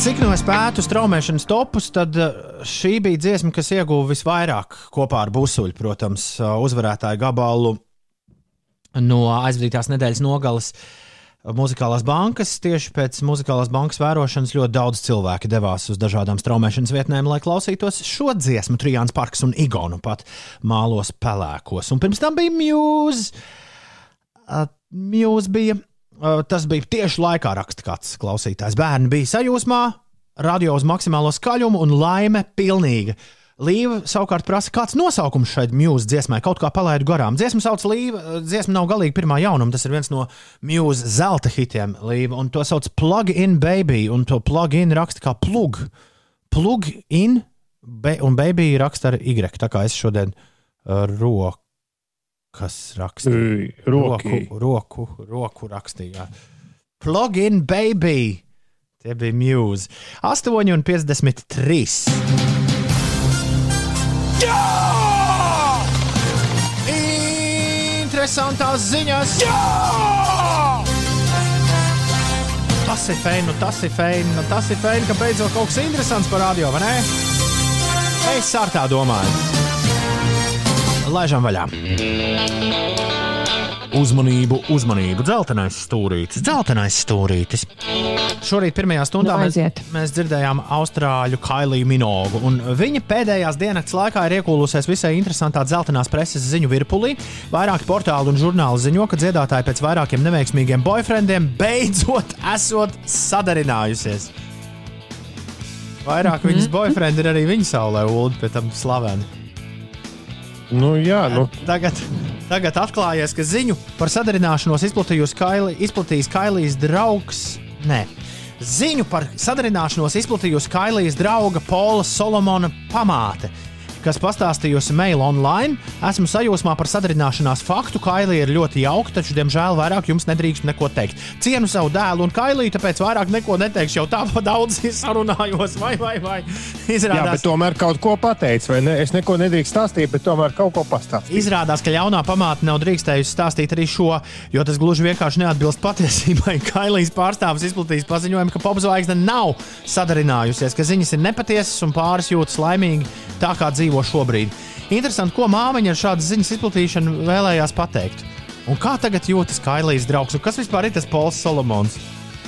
Cik no es pētu straumēšanas topus, tad uh, šī bija dziesma, kas ieguva visvairāk kopā ar Busuļu, protams, uh, uzvarētāju gabalu no aizvadītās nedēļas nogales. Muzikālās bankas, tieši pēc muzikālās bankas vērošanas, ļoti daudz cilvēku devās uz dažādām straumēšanas vietnēm, lai klausītos šo dziesmu, Trijāns Parks un Igonu pat mālos pelēkos. Un pirms tam bija Muse. Muse bija, tas bija tieši laikā raksta kāds klausītājs. Bērni bija sajūsmā, radio uz maksimālo skaļumu un laime pilnīga. Līva savukārt prasa, kāds nosaukums šai mūzikas dziesmai. Kaut kā palaidu garām. Dziesma sauc Līva. Dziesma nav galīgi pirmā jaunuma. Tas ir viens no mūzikas zelta hitiem, Līva. Un to sauc Plug in Baby. Un to plug in raksta kā plug. Plug in, be, un baby raksta ar Y. Tā kā es šodien uh, rokas rakstīju. Roku, roku, roku rakstīju. Plug in Baby. Tie bija mūzikas. 8,53. Jā! Interesantās ziņas! Jā! Tas ir feini, nu tas ir feini, nu tas ir feini, ka beidzot kaut kas interesants par radio, vai ne? Es ar tā domāju. Laižam vaļā! Uzmanību, uzmanību, dzeltenais stūrītis, dzeltenais stūrītis. Šorīt pirmajā stundā nu, mēs, mēs dzirdējām austrāļu Kailiju Minogu. Viņa pēdējās dienas laikā ir iekūlusies visai interesantā dzeltenās preses ziņu virpulī. Vairāki portāli un žurnāli ziņo, ka dziedātāji pēc vairākiem neveiksmīgiem boyfriendiem beidzot esot sadarinājusies. Vairāk viņas boyfriend ir arī viņa saulē, Ulu, pēc tam slaveni. Nu, jā, nu. Tagad, tagad atklājies, ka ziņu par sadarināšanos Kaili, izplatījis Kailijas draugs. Nē. Ziņu par sadarināšanos izplatījusi Kailijas drauga Pola Solomona pamāte kas pastāstījusi mail online. Esmu sajūsmā par sadarināšanās faktu. Kailija ir ļoti jauka, taču, diemžēl, vairāk jums nedrīkst neko teikt. Cienu savu dēlu un Kailiju, tāpēc vairāk neko neteikšu. Jau tā pa daudz sarunājos, vai, vai, vai. Izrādās, Jā, tomēr kaut ko pateicis, vai ne? Es neko nedrīkstu stāstīt, bet tomēr kaut ko pastāstīt. Izrādās, ka ļaunā pamāte nav drīkstējusi stāstīt arī šo, jo tas gluži vienkārši neatbilst patiesībai. Kailijas pārstāvis izplatījis paziņojumu, ka popzvaigzne nav sadarinājusies, ka ziņas ir nepatiesas un pāris jūtas laimīgi tā, kā dzīvo dzīvo šobrīd. Interesanti, ko māmiņa ar šādas ziņas izplatīšanu vēlējās pateikt. Un kā tagad jūtas Kailijas draugs? Un kas vispār ir tas Pols Solomons?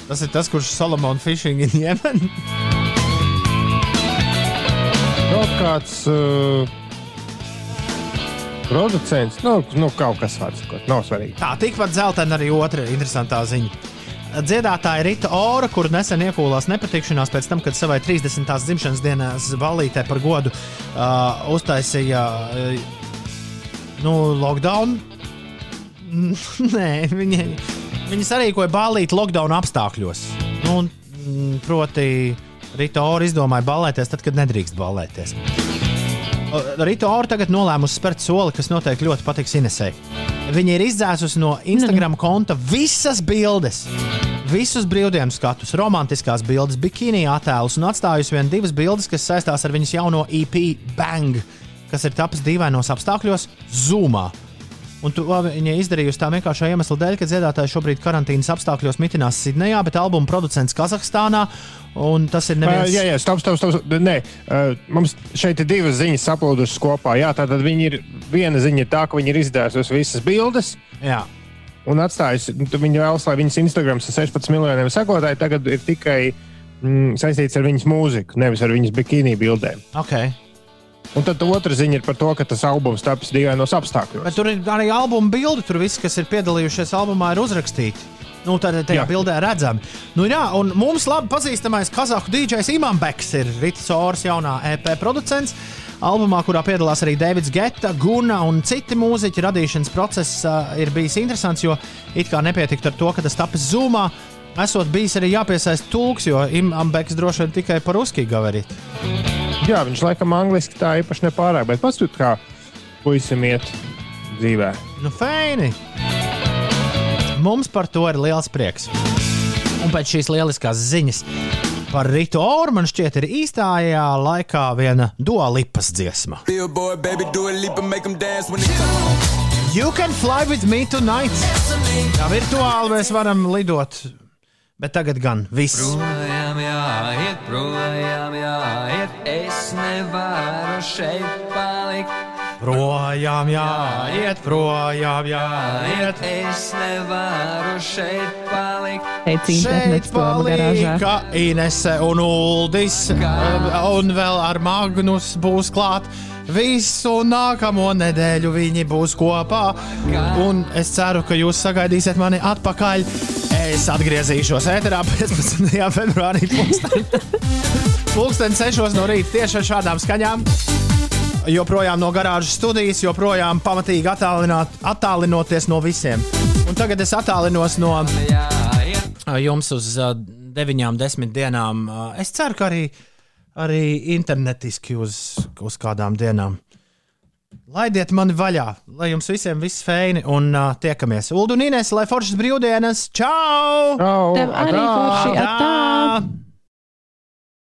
Tas ir tas, kurš Solomon Fishing in Jemen. Kaut kāds uh, producents, nu, nu kaut kas tāds, nav svarīgi. Tā, tikpat zeltaina arī otra interesantā ziņa dziedātāja Rita Ora, kur nesen iekūlās nepatikšanās pēc tam, kad savai 30. dzimšanas dienas ballītē par godu uh, uztaisīja uh, nu, lockdown. Nē, viņi, viņi sarīkoja ballīti lockdown apstākļos. Nu, proti, Rita Ora izdomāja ballēties tad, kad nedrīkst ballēties. Rita Ora tagad nolēmusi spērt soli, kas noteikti ļoti patiks Inesai. Viņa ir izdzēsusi no Instagram konta visas bildes, visus brīvdienu skatus, romantiskās bildes, bikini attēlus un atstājusi vien divas bildes, kas saistās ar viņas jauno EP Bang, kas ir tapis dīvainos apstākļos Zoomā. Un to viņa izdarījusi tā vienkāršā iemesla dēļ, ka dziedātājs šobrīd karantīnas apstākļos mitinās Sidnejā, bet albuma producents Kazahstānā. Tas ir neviens. Uh, jā, jā, stop, stop, stop. Nē, uh, mums šeit ir divas ziņas saplūdušas kopā. Jā, tātad viņi ir viena ziņa ir tā, ka viņi ir izdērusi visas bildes. Jā. Un atstājusi, viņa vēlas, lai viņas Instagram ar 16 miljoniem sekotāju tagad ir tikai mm, saistīts ar viņas mūziku, nevis ar viņas bikīnī bildēm. Okay. Un tad otra ziņa ir par to, ka tas albums taps dīvainos apstākļos. Bet tur ir arī albuma bilde, tur viss, kas ir piedalījušies albumā, ir uzrakstīti. Nu, tad tajā jā. bildē redzami. Nu, jā, un mums labi pazīstamais kazahstāņu DJs Imants ir Rītas Oras jaunā EP producents. Albumā, kurā piedalās arī Davids Geta, Guna un citi mūziķi, radīšanas process uh, ir bijis interesants, jo it kā nepietiktu ar to, ka tas tapis Zoomā. Esot bijis arī jāpiesaista tulks, jo Imants droši vien tikai par uzskiju gavarīt. Jā, viņš laikam angliski tā īpaši nepārāk, bet tur kā puisim iet dzīvē. Nu, feini! Mums par to ir liels prieks. Un pēc šīs lieliskās ziņas par Rītu Oru man šķiet ir īstajā laikā viena dualipas dziesma. You can fly with me tonight. Jā, virtuāli mēs varam lidot Bet tagad gan viss. Projām jāiet, projām jāiet, es nevaru šeit palikt. Projām jāiet, projām jāiet, es nevaru šeit palikt. Šeit palika Inese un Uldis, un vēl ar Magnus būs klāt. Visu nākamo nedēļu viņi būs kopā, un es ceru, ka jūs sagaidīsiet mani atpakaļ Es atgriezīšos ēterā 15. februārī. Pūksteni 6 no rīta tieši ar šādām skaņām. Joprojām no garāžas studijas, joprojām pamatīgi attālinoties no visiem. Un tagad es attālinos no jums uz 9, 10 dienām. Es ceru, ka arī, arī internetiski uz, uz kādām dienām. Laidiet mani vaļā, lai jums visiem viss feini un uh, tiekamies. Ulu un Inês, lai foršas brīvdienas! Čau! Čau! Tev arī forši! Atā!